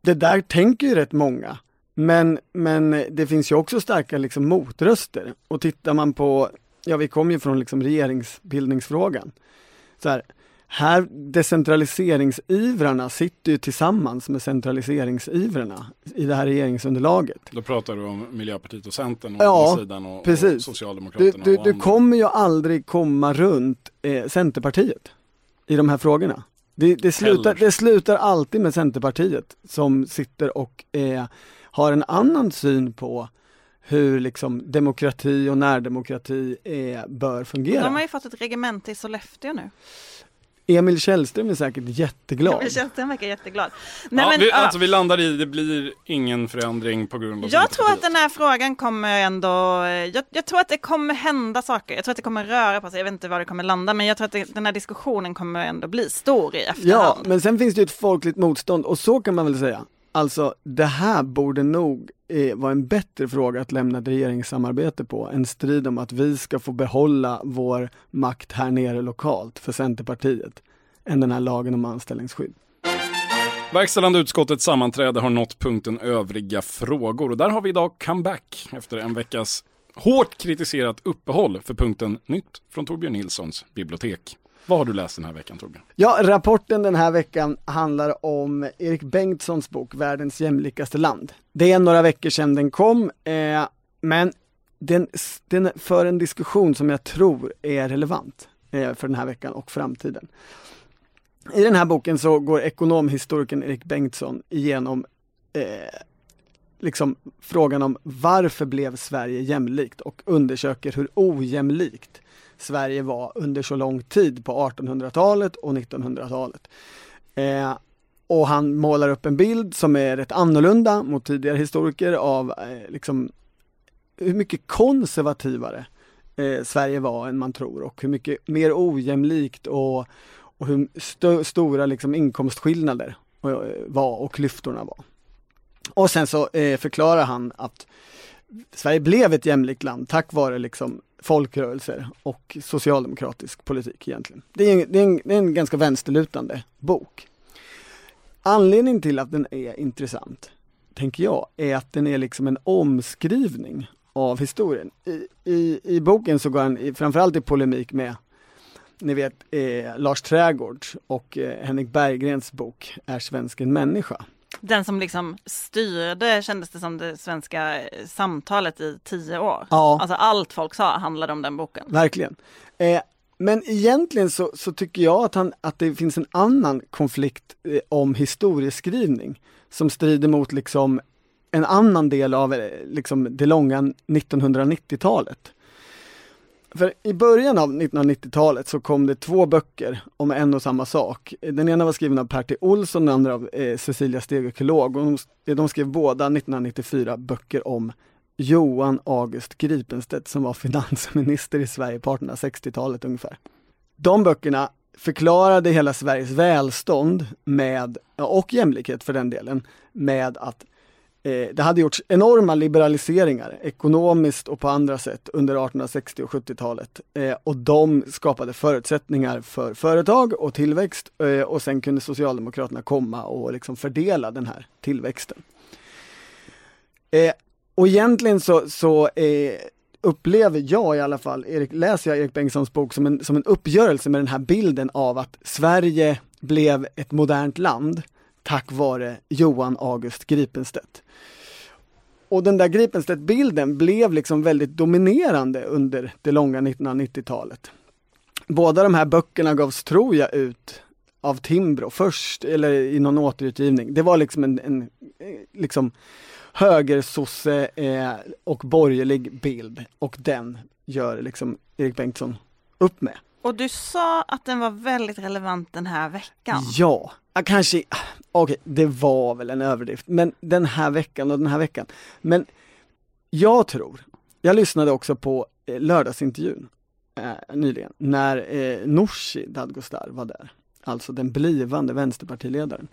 det där tänker ju rätt många. Men, men det finns ju också starka liksom motröster och tittar man på, ja vi kommer ju från liksom regeringsbildningsfrågan. Så här, här decentraliseringsivrarna sitter ju tillsammans med centraliseringsivrarna i det här regeringsunderlaget. Då pratar du om Miljöpartiet och Centern och ja, sidan och, precis. och Socialdemokraterna. Du, du, du kommer ju aldrig komma runt eh, Centerpartiet i de här frågorna. Det, det, slutar, det slutar alltid med Centerpartiet som sitter och eh, har en annan syn på hur liksom demokrati och närdemokrati är, bör fungera. De har ju fått ett regemente i Sollefteå nu. Emil Källström är säkert jätteglad. Emil Källström verkar jätteglad. Nej, ja, men, vi, alltså vi landar i, det blir ingen förändring på grund av Jag tror att den här frågan kommer ändå, jag, jag, tror att det kommer hända saker. Jag tror att det kommer röra på sig, jag vet inte var det kommer landa, men jag tror att det, den här diskussionen kommer ändå bli stor i efterhand. Ja, men sen finns det ju ett folkligt motstånd och så kan man väl säga. Alltså det här borde nog eh, vara en bättre fråga att lämna ett regeringssamarbete på. En strid om att vi ska få behålla vår makt här nere lokalt för Centerpartiet. Än den här lagen om anställningsskydd. Verkställande utskottets sammanträde har nått punkten övriga frågor och där har vi idag comeback efter en veckas hårt kritiserat uppehåll för punkten Nytt från Torbjörn Nilssons bibliotek. Vad har du läst den här veckan Torbjörn? Ja, rapporten den här veckan handlar om Erik Bengtssons bok Världens jämlikaste land. Det är några veckor sedan den kom, eh, men den, den för en diskussion som jag tror är relevant eh, för den här veckan och framtiden. I den här boken så går ekonomhistorikern Erik Bengtsson igenom eh, liksom frågan om varför blev Sverige jämlikt och undersöker hur ojämlikt Sverige var under så lång tid på 1800-talet och 1900-talet. Eh, och han målar upp en bild som är rätt annorlunda mot tidigare historiker av eh, liksom hur mycket konservativare eh, Sverige var än man tror och hur mycket mer ojämlikt och, och hur st stora liksom inkomstskillnader eh, var och klyftorna var. Och sen så eh, förklarar han att Sverige blev ett jämlikt land tack vare liksom folkrörelser och socialdemokratisk politik egentligen. Det är en, det är en, det är en ganska vänsterlutande bok. Anledningen till att den är intressant, tänker jag, är att den är liksom en omskrivning av historien. I, i, i boken så går han framförallt i polemik med ni vet eh, Lars Trägårds och eh, Henrik Berggrens bok Är svensken människa? Den som liksom styrde, kändes det som, det svenska samtalet i tio år. Ja. Alltså allt folk sa handlade om den boken. Verkligen. Eh, men egentligen så, så, tycker jag att, han, att det finns en annan konflikt eh, om historieskrivning som strider mot liksom en annan del av eh, liksom, det långa 1990-talet. För i början av 1990-talet så kom det två böcker om en och samma sak. Den ena var skriven av Pertti Olsson, den andra av eh, Cecilia Stegekolog. Och de, eh, de skrev båda 1994 böcker om Johan August Gripenstedt som var finansminister i Sverige på 1860-talet ungefär. De böckerna förklarade hela Sveriges välstånd med, och jämlikhet för den delen, med att Eh, det hade gjorts enorma liberaliseringar ekonomiskt och på andra sätt under 1860 och 70-talet. Eh, och de skapade förutsättningar för företag och tillväxt eh, och sen kunde Socialdemokraterna komma och liksom fördela den här tillväxten. Och egentligen så, så upplever jag i alla fall, Erik, läser jag Erik Bengtssons bok som en, som en uppgörelse med den här bilden av att Sverige blev ett modernt land tack vare Johan August Gripenstedt. Och den där Gripenstedt-bilden blev liksom väldigt dominerande under det långa 1990-talet. Båda de här böckerna gavs, tror jag, ut av Timbro först, eller i någon återutgivning. Det var liksom en, en liksom högersosse eh, och borgerlig bild och den gör liksom Erik Bengtsson upp med. Och du sa att den var väldigt relevant den här veckan. Ja, kanske, okej, okay, det var väl en överdrift, men den här veckan och den här veckan. Men jag tror, jag lyssnade också på eh, lördagsintervjun eh, nyligen när eh, Nooshi Dadgostar var där, alltså den blivande vänsterpartiledaren.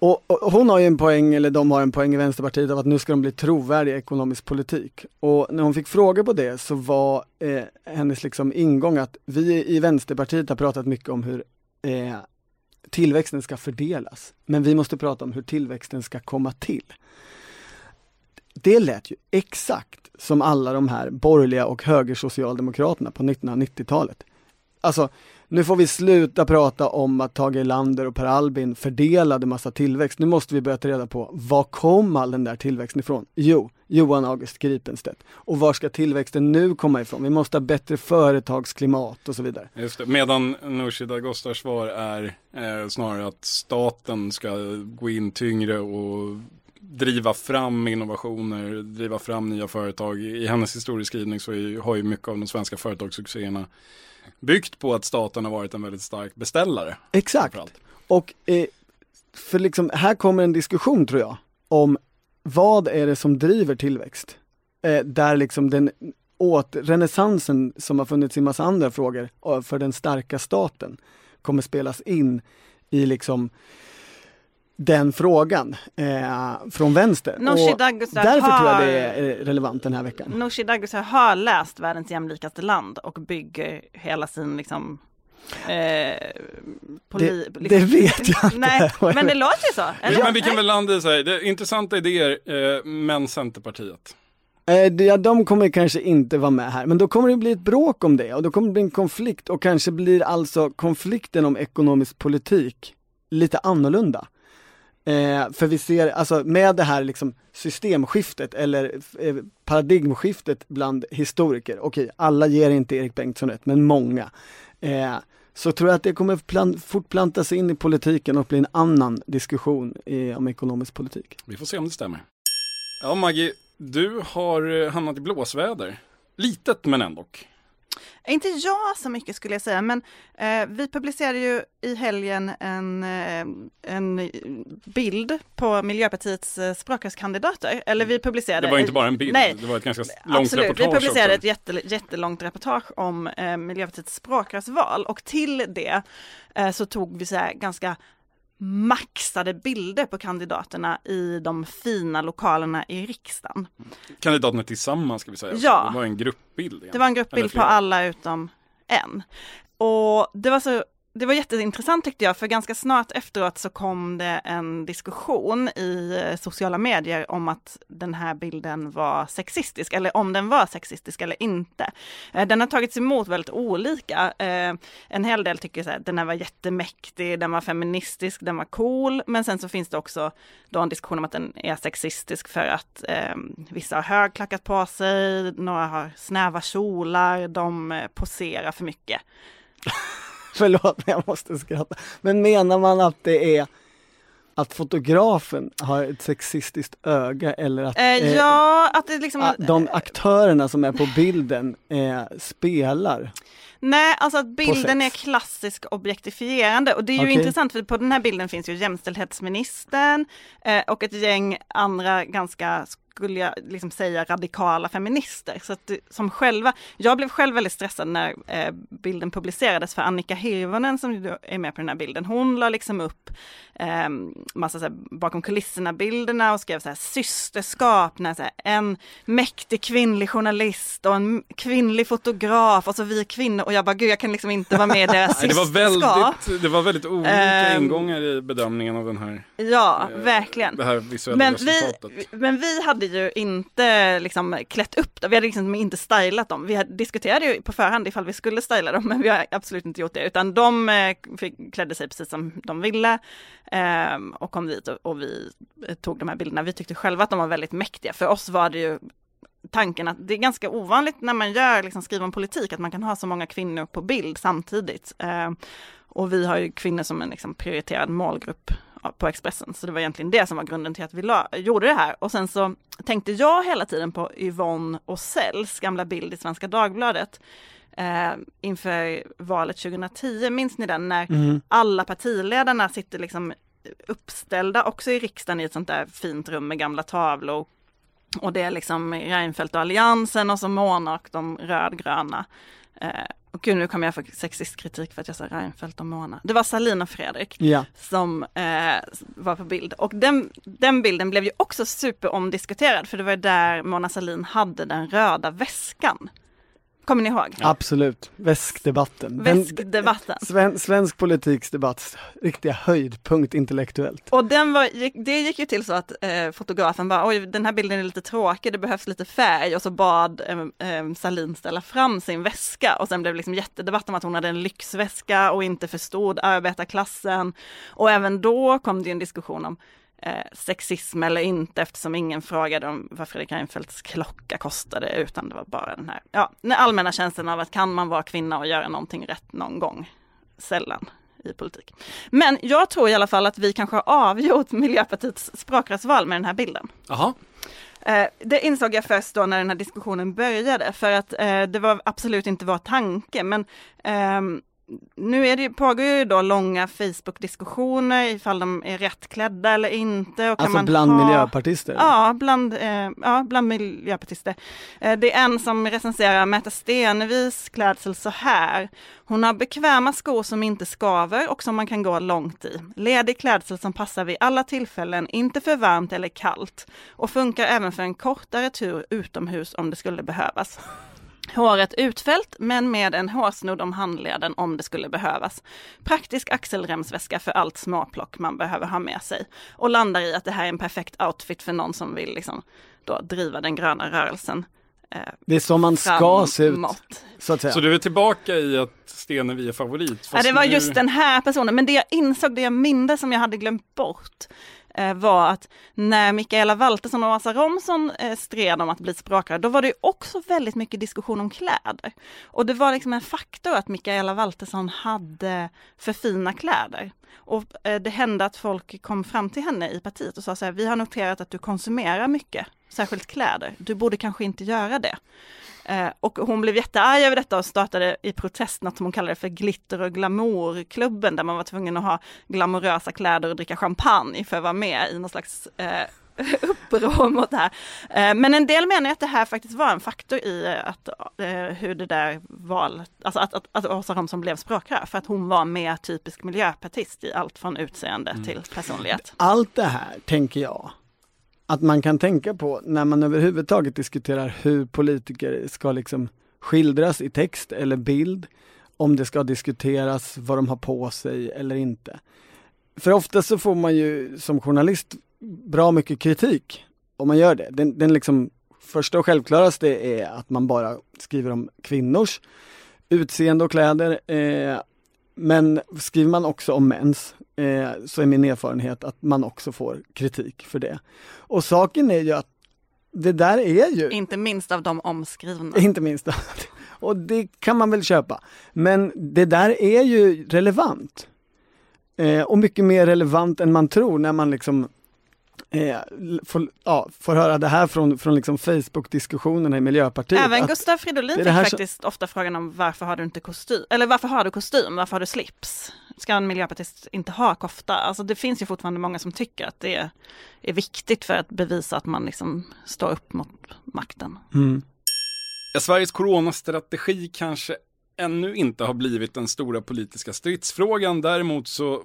Och, och, hon har ju en poäng, eller de har en poäng i Vänsterpartiet av att nu ska de bli trovärdiga i ekonomisk politik. Och när hon fick frågor på det så var eh, hennes liksom ingång att vi i Vänsterpartiet har pratat mycket om hur eh, tillväxten ska fördelas. Men vi måste prata om hur tillväxten ska komma till. Det lät ju exakt som alla de här borgerliga och högersocialdemokraterna på 1990-talet. Alltså, nu får vi sluta prata om att Tage Erlander och Per Albin fördelade massa tillväxt. Nu måste vi börja ta reda på var kom all den där tillväxten ifrån? Jo, Johan August Gripenstedt. Och var ska tillväxten nu komma ifrån? Vi måste ha bättre företagsklimat och så vidare. Just det. Medan Nooshi Dadgostars svar är eh, snarare att staten ska gå in tyngre och driva fram innovationer, driva fram nya företag. I hennes historieskrivning så är, har ju mycket av de svenska företagssuccéerna byggt på att staten har varit en väldigt stark beställare. Exakt. Och eh, för liksom, här kommer en diskussion tror jag om vad är det som driver tillväxt? Eh, där liksom den åt renässansen som har funnits i massa andra frågor för den starka staten kommer spelas in i liksom den frågan eh, från vänster. Nooshi därför har, tror jag det är relevant den här veckan. Nooshi Dadgostar har läst Världens jämlikaste land och bygger hela sin liksom Eh, poli, det, liksom. det, vet jag inte. Nej, men det låter ju så. Eller? Ja, men vi kan väl landa i så här, det är intressanta idéer, eh, men Centerpartiet. Eh, ja, de kommer kanske inte vara med här, men då kommer det bli ett bråk om det och då kommer det bli en konflikt och kanske blir alltså konflikten om ekonomisk politik lite annorlunda. Eh, för vi ser, alltså med det här liksom systemskiftet eller eh, paradigmskiftet bland historiker, okej, alla ger inte Erik Bengtsson rätt, men många, eh, så tror jag att det kommer fortplanta sig in i politiken och bli en annan diskussion i, om ekonomisk politik. Vi får se om det stämmer. Ja, Maggie, du har eh, hamnat i blåsväder. Litet men ändå. Inte jag så mycket skulle jag säga, men eh, vi publicerade ju i helgen en, eh, en bild på Miljöpartiets eh, språkrörskandidater. Eller vi publicerade... Det var inte bara en bild, Nej, det var ett ganska långt Absolut, reportage vi publicerade också. ett jätte, jättelångt reportage om eh, Miljöpartiets språkrörsval och till det eh, så tog vi så här ganska maxade bilder på kandidaterna i de fina lokalerna i riksdagen. Kandidaterna tillsammans ska vi säga. Ja. Det var en gruppbild. Det var en gruppbild på alla utom en. Och det var så det var jätteintressant tyckte jag, för ganska snart efteråt så kom det en diskussion i eh, sociala medier om att den här bilden var sexistisk, eller om den var sexistisk eller inte. Eh, den har tagits emot väldigt olika. Eh, en hel del tycker så här, den här var jättemäktig, den var feministisk, den var cool, men sen så finns det också då en diskussion om att den är sexistisk för att eh, vissa har högklackat på sig, några har snäva kjolar, de poserar för mycket. Förlåt, men jag måste skratta. Men menar man att det är att fotografen har ett sexistiskt öga eller att Eh, eh, ja, att det liksom... a- de aktörerna som är på bilden eh, spelar? Nej, alltså att bilden är klassisk objektifierande och det är ju Okej. intressant för på den här bilden finns ju jämställdhetsministern eh, och ett gäng andra ganska, skulle jag liksom säga, radikala feminister. Så att, som själva, jag blev själv väldigt stressad när eh, bilden publicerades för Annika Hirvonen som är med på den här bilden, hon la liksom upp eh, massa så här, bakom kulisserna bilderna och skrev så här systerskap, när så här, en mäktig kvinnlig journalist och en kvinnlig fotograf och så vi kvinnor och jag bara gud jag kan liksom inte vara med i deras Nej, det, var systerskap. väldigt, det var väldigt olika Ehm, ingångar i bedömningen av den här, Ja, eh, verkligen. det här visuella Men vi, men vi hade ju inte liksom klätt upp dem, vi hade liksom inte stylat dem. Vi hade, diskuterade ju på förhand ifall vi skulle styla dem, men vi har absolut inte gjort det, utan de eh, fick, klädde sig precis som de ville ehm, och kom dit och, och vi eh, tog de här bilderna. Vi tyckte själva att de var väldigt mäktiga. För oss var det ju tanken att det är ganska ovanligt när man gör, liksom, skriver om politik, att man kan ha så många kvinnor på bild samtidigt. Ehm, och vi har ju kvinnor som en liksom, prioriterad målgrupp på Expressen. Så det var egentligen det som var grunden till att vi la, gjorde det här. Och sen så tänkte jag hela tiden på Yvonne Åsells gamla bild i Svenska Dagbladet eh, inför valet 2010. Minns ni den? När alla partiledarna sitter liksom uppställda också i riksdagen i ett sånt där fint rum med gamla tavlor. Och det är liksom Reinfeldt och Alliansen och så Mona och de rödgröna. Eh, och gud, nu kommer jag få sexistkritik för att jag sa Reinfeldt och Mona. Det var Salin och Fredrik Ja. som eh, var på bild. Och den, den bilden blev ju också superomdiskuterad för det var där Mona Salin hade den röda väskan. Kommer ni ihåg? Absolut, väskdebatten. Den- Väskdebatten. Sven, svensk politiks debatt, riktiga höjdpunkt intellektuellt. Och den var, det gick ju till så att eh, fotografen bara, oj den här bilden är lite tråkig, det behövs lite färg och så bad eh, eh, Salin ställa fram sin väska och sen blev det liksom jättedebatt om att hon hade en lyxväska och inte förstod arbetarklassen. Och även då kom det en diskussion om eh, sexism eller inte eftersom ingen frågade om vad Fredrik Reinfeldts klocka kostade utan det var bara den här, ja, den allmänna känslan av att kan man vara kvinna och göra någonting rätt någon gång? Sällan i politik. Men jag tror i alla fall att vi kanske har avgjort Miljöpartiets språkrörsval med den här bilden. Jaha, Eh, det insåg jag först då när den här diskussionen började, för att eh, det var absolut inte vår tanke, men ehm, nu är det, pågår ju då långa Facebook-diskussioner ifall de är rätt klädda eller inte. Och Alltså man bland ha... miljöpartister. Ja, bland, eh, ja, bland miljöpartister. Eh, det är en som recenserar Märta Stenevis klädsel så här. Hon har bekväma skor som inte skaver och som man kan gå långt i. Ledig klädsel som passar vid alla tillfällen, inte för varmt eller kallt. Och funkar även för en kortare tur utomhus om det skulle behövas. Håret utfällt men med en hårsnodd om handleden om det skulle behövas. Praktisk axelremsväska för allt småplock man behöver ha med sig. Och landar i att det här är en perfekt outfit för någon som vill liksom då driva den gröna rörelsen. Eh, Det är så man ska se ut, så att säga. så du är tillbaka i att Stenevi är favorit? Ja, det var nu- just den här personen, men det jag insåg, det jag mindes som jag hade glömt bort, Eh, var att när Mikaela Valtersson och Åsa Romson eh, stred om att bli språkrör, då var det också väldigt mycket diskussion om kläder. Och det var liksom en faktor att Mikaela Valtersson hade för fina kläder. Och eh, det hände att folk kom fram till henne i partiet och sa så här, vi har noterat att du konsumerar mycket, särskilt kläder. Du borde kanske inte göra det. Eh, och hon blev jättearg över detta och startade i protest något som hon kallade för glitter och glamourklubben där man var tvungen att ha glamorösa kläder och dricka champagne för att vara med i någon slags eh, uppror mot det här. Eh, men en del menar att det här faktiskt var en faktor i eh, att, eh, hur det där val, alltså att, att, att Åsa Romson blev språkrör, för att hon var mer typisk miljöpartist i allt från utseende mm. till personlighet. Allt det här tänker jag att man kan tänka på när man överhuvudtaget diskuterar hur politiker ska liksom skildras i text eller bild, om det ska diskuteras vad de har på sig eller inte. För ofta så får man ju som journalist bra mycket kritik om man gör det. Den, den liksom första och självklaraste är att man bara skriver om kvinnors utseende och kläder. Eh, men skriver man också om mäns eh, så är min erfarenhet att man också får kritik för det. Och saken är ju att det där är ju... Inte minst av de omskrivna. Inte minst Och det kan man väl köpa. Men det där är ju relevant. Eh, och mycket mer relevant än man tror när man liksom eh, får, ja, får höra det här från, från liksom Facebook-diskussionerna i Miljöpartiet. Även Gustav Fridolin fick faktiskt så... ofta frågan om varför har du inte kostym, eller varför har du kostym, varför har du slips? Ska en miljöpartist inte ha kofta? Alltså det finns ju fortfarande många som tycker att det är, är viktigt för att bevisa att man liksom står upp mot makten. Mm. Ja, Sveriges coronastrategi kanske ännu inte har blivit den stora politiska stridsfrågan. Däremot så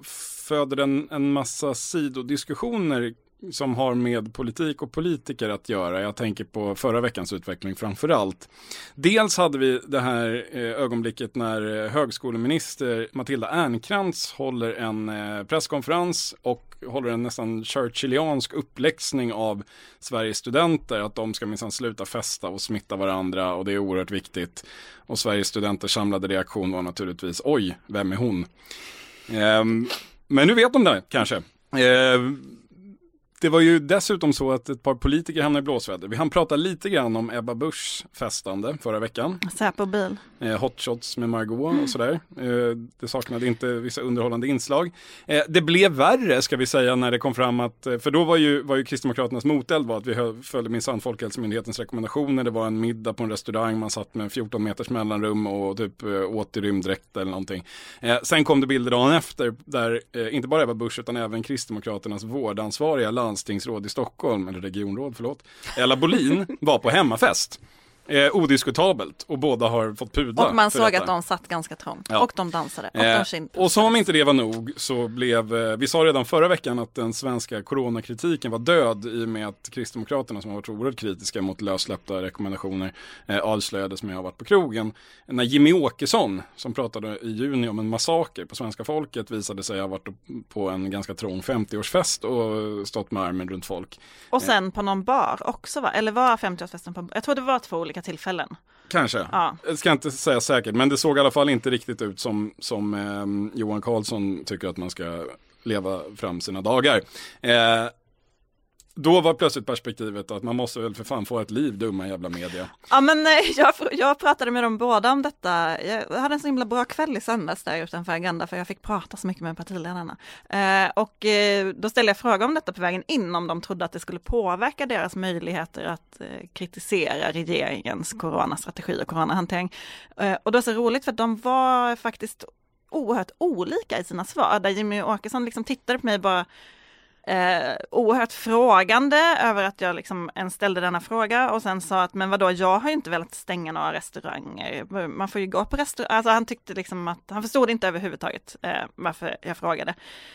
föder den en massa sidodiskussioner som har med politik och politiker att göra. Jag tänker på förra veckans utveckling framför allt. Dels hade vi det här eh, ögonblicket när eh, högskoleminister Matilda Ernkrans håller en eh, presskonferens och håller en nästan churchilliansk uppläxning av Sveriges studenter att de ska minsann sluta festa och smitta varandra och det är oerhört viktigt. Och Sveriges studenters samlade reaktion var naturligtvis oj, vem är hon? Ehm, men nu vet de det kanske. Ehm, det var ju dessutom så att ett par politiker hamnade i blåsväder. Vi hann prata lite grann om Ebba Buschs festande förra veckan. Säpo-bil. Eh, hotshots med Margot och sådär. Eh, det saknade inte vissa underhållande inslag. Eh, det blev värre ska vi säga när det kom fram att, eh, för då var ju, var ju Kristdemokraternas moteld var att vi följde minsann Folkhälsomyndighetens rekommendationer. Det var en middag på en restaurang, man satt med 14 meters mellanrum och typ eh, åt i rymddräkt eller någonting. Eh, sen kom det bilder dagen efter där inte bara Ebba Busch utan även Kristdemokraternas vårdansvariga landstingsråd i Stockholm, eller regionråd, förlåt, Ella Bolin var på hemmafest. Eh, odiskutabelt och båda har fått pudla. Och man såg detta. att de satt ganska trångt ja. och de dansade. Och, eh, de och som om inte det var nog så blev, eh, vi sa redan förra veckan att den svenska coronakritiken var död i och med att Kristdemokraterna som har varit oerhört kritiska mot lössläppta rekommendationer eh, avslöjades med att ha varit på krogen. När Jimmy Åkesson som pratade i juni om en massaker på svenska folket visade sig ha varit på en ganska trång 50-årsfest och stått med armen runt folk. Och sen på någon bar också va? Eller var 50-årsfesten på, jag tror det var två olika olika tillfällen. Kanske. Ja. Jag ska inte säga säkert, men det såg i alla fall inte riktigt ut som, som eh, Johan Carlsson tycker att man ska leva fram sina dagar. Eh, då var plötsligt perspektivet att man måste väl för fan få ett liv, dumma jävla media. Ja men eh, jag, jag pratade med dem båda om detta. Jag hade en så himla bra kväll i söndags där utanför Agenda för jag fick prata så mycket med partiledarna. Eh, och eh, då ställde jag fråga om detta på vägen in, om de trodde att det skulle påverka deras möjligheter att eh, kritisera regeringens coronastrategi och coronahantering. Eh, och det var så roligt för de var faktiskt oerhört olika i sina svar, där Jimmy Åkesson liksom tittade på mig bara eh, oerhört frågande över att jag liksom ens ställde denna fråga och sen sa att men vadå, jag har ju inte velat stänga några restauranger. Man får ju gå på restaurang. Alltså han tyckte liksom att han förstod inte överhuvudtaget eh, varför jag frågade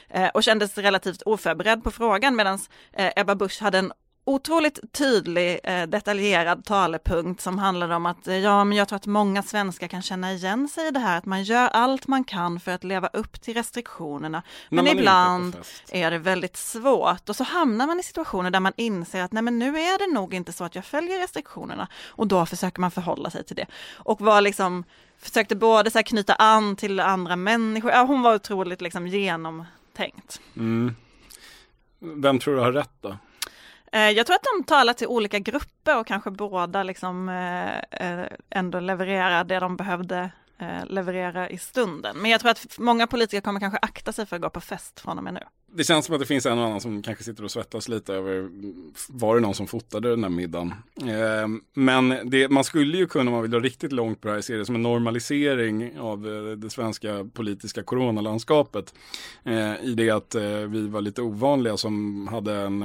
eh, och kändes relativt oförberedd på frågan medan eh, Ebba Busch hade en otroligt tydlig, eh, detaljerad talepunkt som handlade om att eh, ja, men jag tror att många svenskar kan känna igen sig i det här att man gör allt man kan för att leva upp till restriktionerna. Men, men ibland är, är det väldigt svårt och så hamnar man i situationer där man inser att nej, men nu är det nog inte så att jag följer restriktionerna och då försöker man förhålla sig till det och var liksom försökte både så knyta an till andra människor. Ja, hon var otroligt liksom genomtänkt. Mm. Vem tror du har rätt då? Eh, jag tror att de talar till olika grupper och kanske båda liksom eh, eh, ändå levererar det de behövde Eh, leverera i stunden. Men jag tror att många politiker kommer kanske akta sig för att gå på fest från och med nu det känns som att det finns en och annan som kanske sitter och svettas lite över, var det någon som fotade den här middagen? Ehm, men det, man skulle ju kunna, om man vill dra riktigt långt på det här, se det som en normalisering av eh, det svenska politiska coronalandskapet. Eh, I det att vi var lite ovanliga som hade en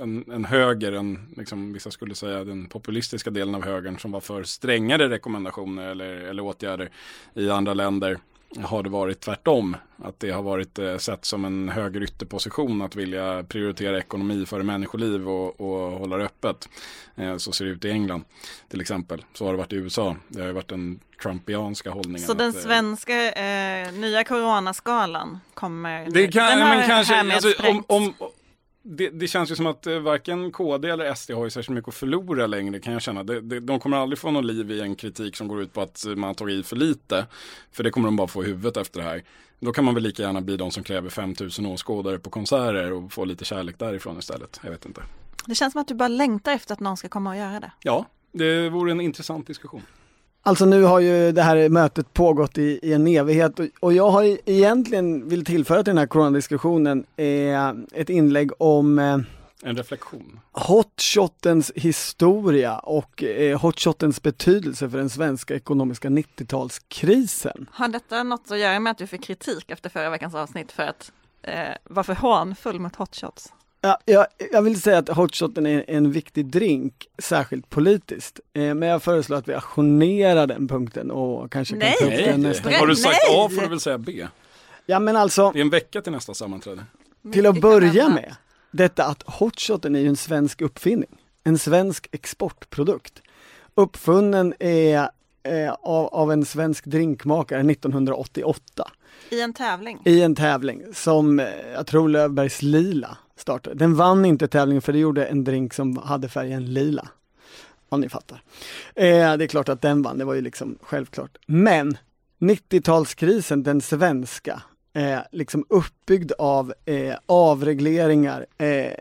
en, en höger, en, liksom, vissa skulle säga den populistiska delen av högern som var för strängare rekommendationer eller, eller åtgärder i andra länder har det varit tvärtom. Att det har varit eh, sett som en höger ytterposition att vilja prioritera ekonomi före människoliv och, och hålla det öppet. Eh, så ser det ut i England till exempel. Så har det varit i USA. Det har varit den trumpianska hållningen. Så den eh, svenska eh, nya coronaskalan kommer? Det kan, men kanske, alltså, om, om, det, det, känns ju som att eh, varken KD eller SD har ju särskilt mycket att förlora längre kan jag känna. Det, det, de kommer aldrig få någon liv i en kritik som går ut på att man har tagit i för lite. För det kommer de bara få i huvudet efter det här. Då kan man väl lika gärna bli de som kräver 5000 åskådare på konserter och få lite kärlek därifrån istället. Jag vet inte. Det känns som att du bara längtar efter att någon ska komma och göra det. Ja, det vore en intressant diskussion. Alltså nu har ju det här mötet pågått i, i en evighet och, och, jag har egentligen vill tillföra till den här coronadiskussionen eh, ett inlägg om eh, en reflektion. Hotshotens historia och eh, hotshotens betydelse för den svenska ekonomiska 90-talskrisen. Har detta något att göra med att du fick kritik efter förra veckans avsnitt för att eh, vara för hånfull mot hotshots? Ja, jag, jag vill säga att hotshoten är en viktig drink, särskilt politiskt. Eh, men jag föreslår att vi ajournerar den punkten och kanske Nej. kan ta upp den nästa Har du sagt A får du väl säga B? Ja men alltså. Det är en vecka till nästa sammanträde. Till att börja med, detta att hotshoten är ju en svensk uppfinning. En svensk exportprodukt. Uppfunnen är eh, av, av en svensk drinkmakare 1988. I en tävling? I en tävling som, eh, jag tror Löfbergs Lila startade. Den vann inte tävlingen för det gjorde en drink som hade färgen lila. Om ni fattar. Eh, det är klart att den vann, det var ju liksom självklart. Men 90-talskrisen, den svenska, eh, liksom uppbyggd av eh, avregleringar, eh,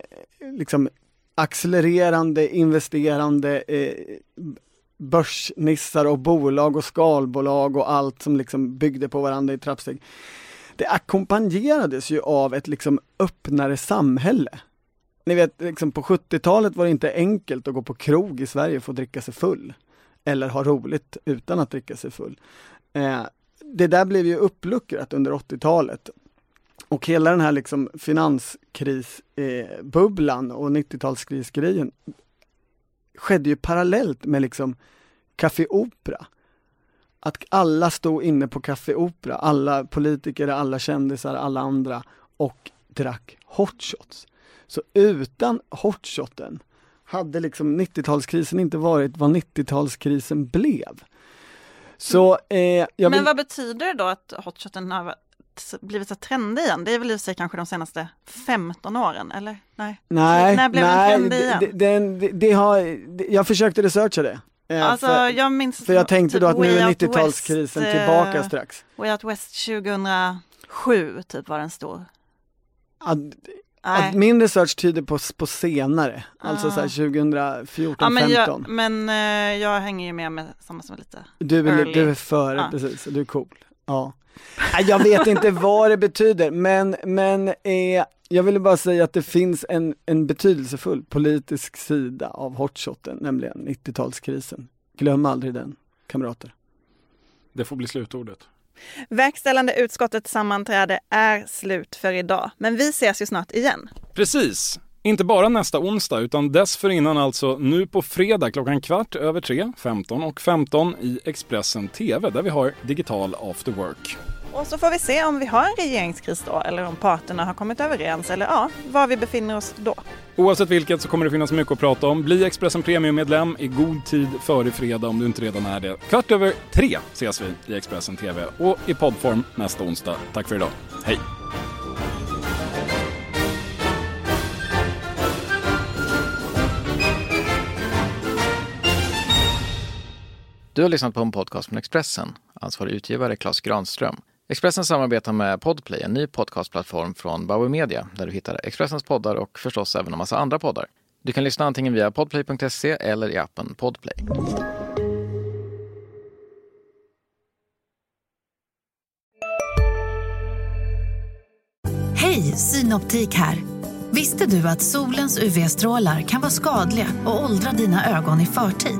liksom accelererande, investerande eh, börsnissar och bolag och skalbolag och allt som liksom byggde på varandra i trappsteg det ackompanjerades ju av ett liksom öppnare samhälle. Ni vet, liksom på 70-talet var det inte enkelt att gå på krog i Sverige för att dricka sig full. Eller ha roligt utan att dricka sig full. Eh, det där blev ju uppluckrat under 80-talet. Och hela den här liksom finanskrisbubblan eh, och 90-talskrisgrejen skedde ju parallellt med liksom Café Opera att alla stod inne på Café Opera, alla politiker, alla kändisar, alla andra och drack hotshots. Så utan hotshoten hade liksom 90-talskrisen inte varit vad 90-talskrisen blev. Så, eh, vill... Men vad betyder det då att hotshoten har blivit så trendig igen? Det är väl i sig kanske de senaste 15 åren, eller? Nej, nej när blev nej, trendig igen? Det, det, det har, jag försökte researcha det. Alltså, för, jag minns för jag tänkte typ då att nu är 90-talskrisen uh, tillbaka strax. Way Out West 2007 typ var den stor. Att, att min research tyder på, på senare, alltså uh. så här 2014, ja, men 15. Jag, men uh, jag hänger ju med med samma som lite Du är, early. du är före, uh. precis, du är cool. Ja. Jag vet inte vad det betyder, men, men eh, jag ville bara säga att det finns en, en betydelsefull politisk sida av hotshoten, nämligen 90-talskrisen. Glöm aldrig den, kamrater. Det får bli slutordet. Verkställande utskottets sammanträde är slut för idag, men vi ses ju snart igen. Precis. Inte bara nästa onsdag utan dessförinnan alltså nu på fredag klockan kvart över tre, 15 och 15 i Expressen TV där vi har digital after work. Och så får vi se om vi har en regeringskris då eller om parterna har kommit överens eller ja, var vi befinner oss då. Oavsett vilket så kommer det finnas mycket att prata om. Bli Expressen Premium-medlem i god tid före fredag om du inte redan är det. Kvart över tre ses vi i Expressen TV och i poddform nästa onsdag. Tack för idag. Hej! Du har lyssnat på en podcast från Expressen. Ansvarig utgivare Klas Granström. Expressen samarbetar med Podplay, en ny podcastplattform från Bauer Media där du hittar Expressens poddar och förstås även en massa andra poddar. Du kan lyssna antingen via podplay.se eller i appen Podplay. Hej, Synoptik här. Visste du att solens UV-strålar kan vara skadliga och åldra dina ögon i förtid?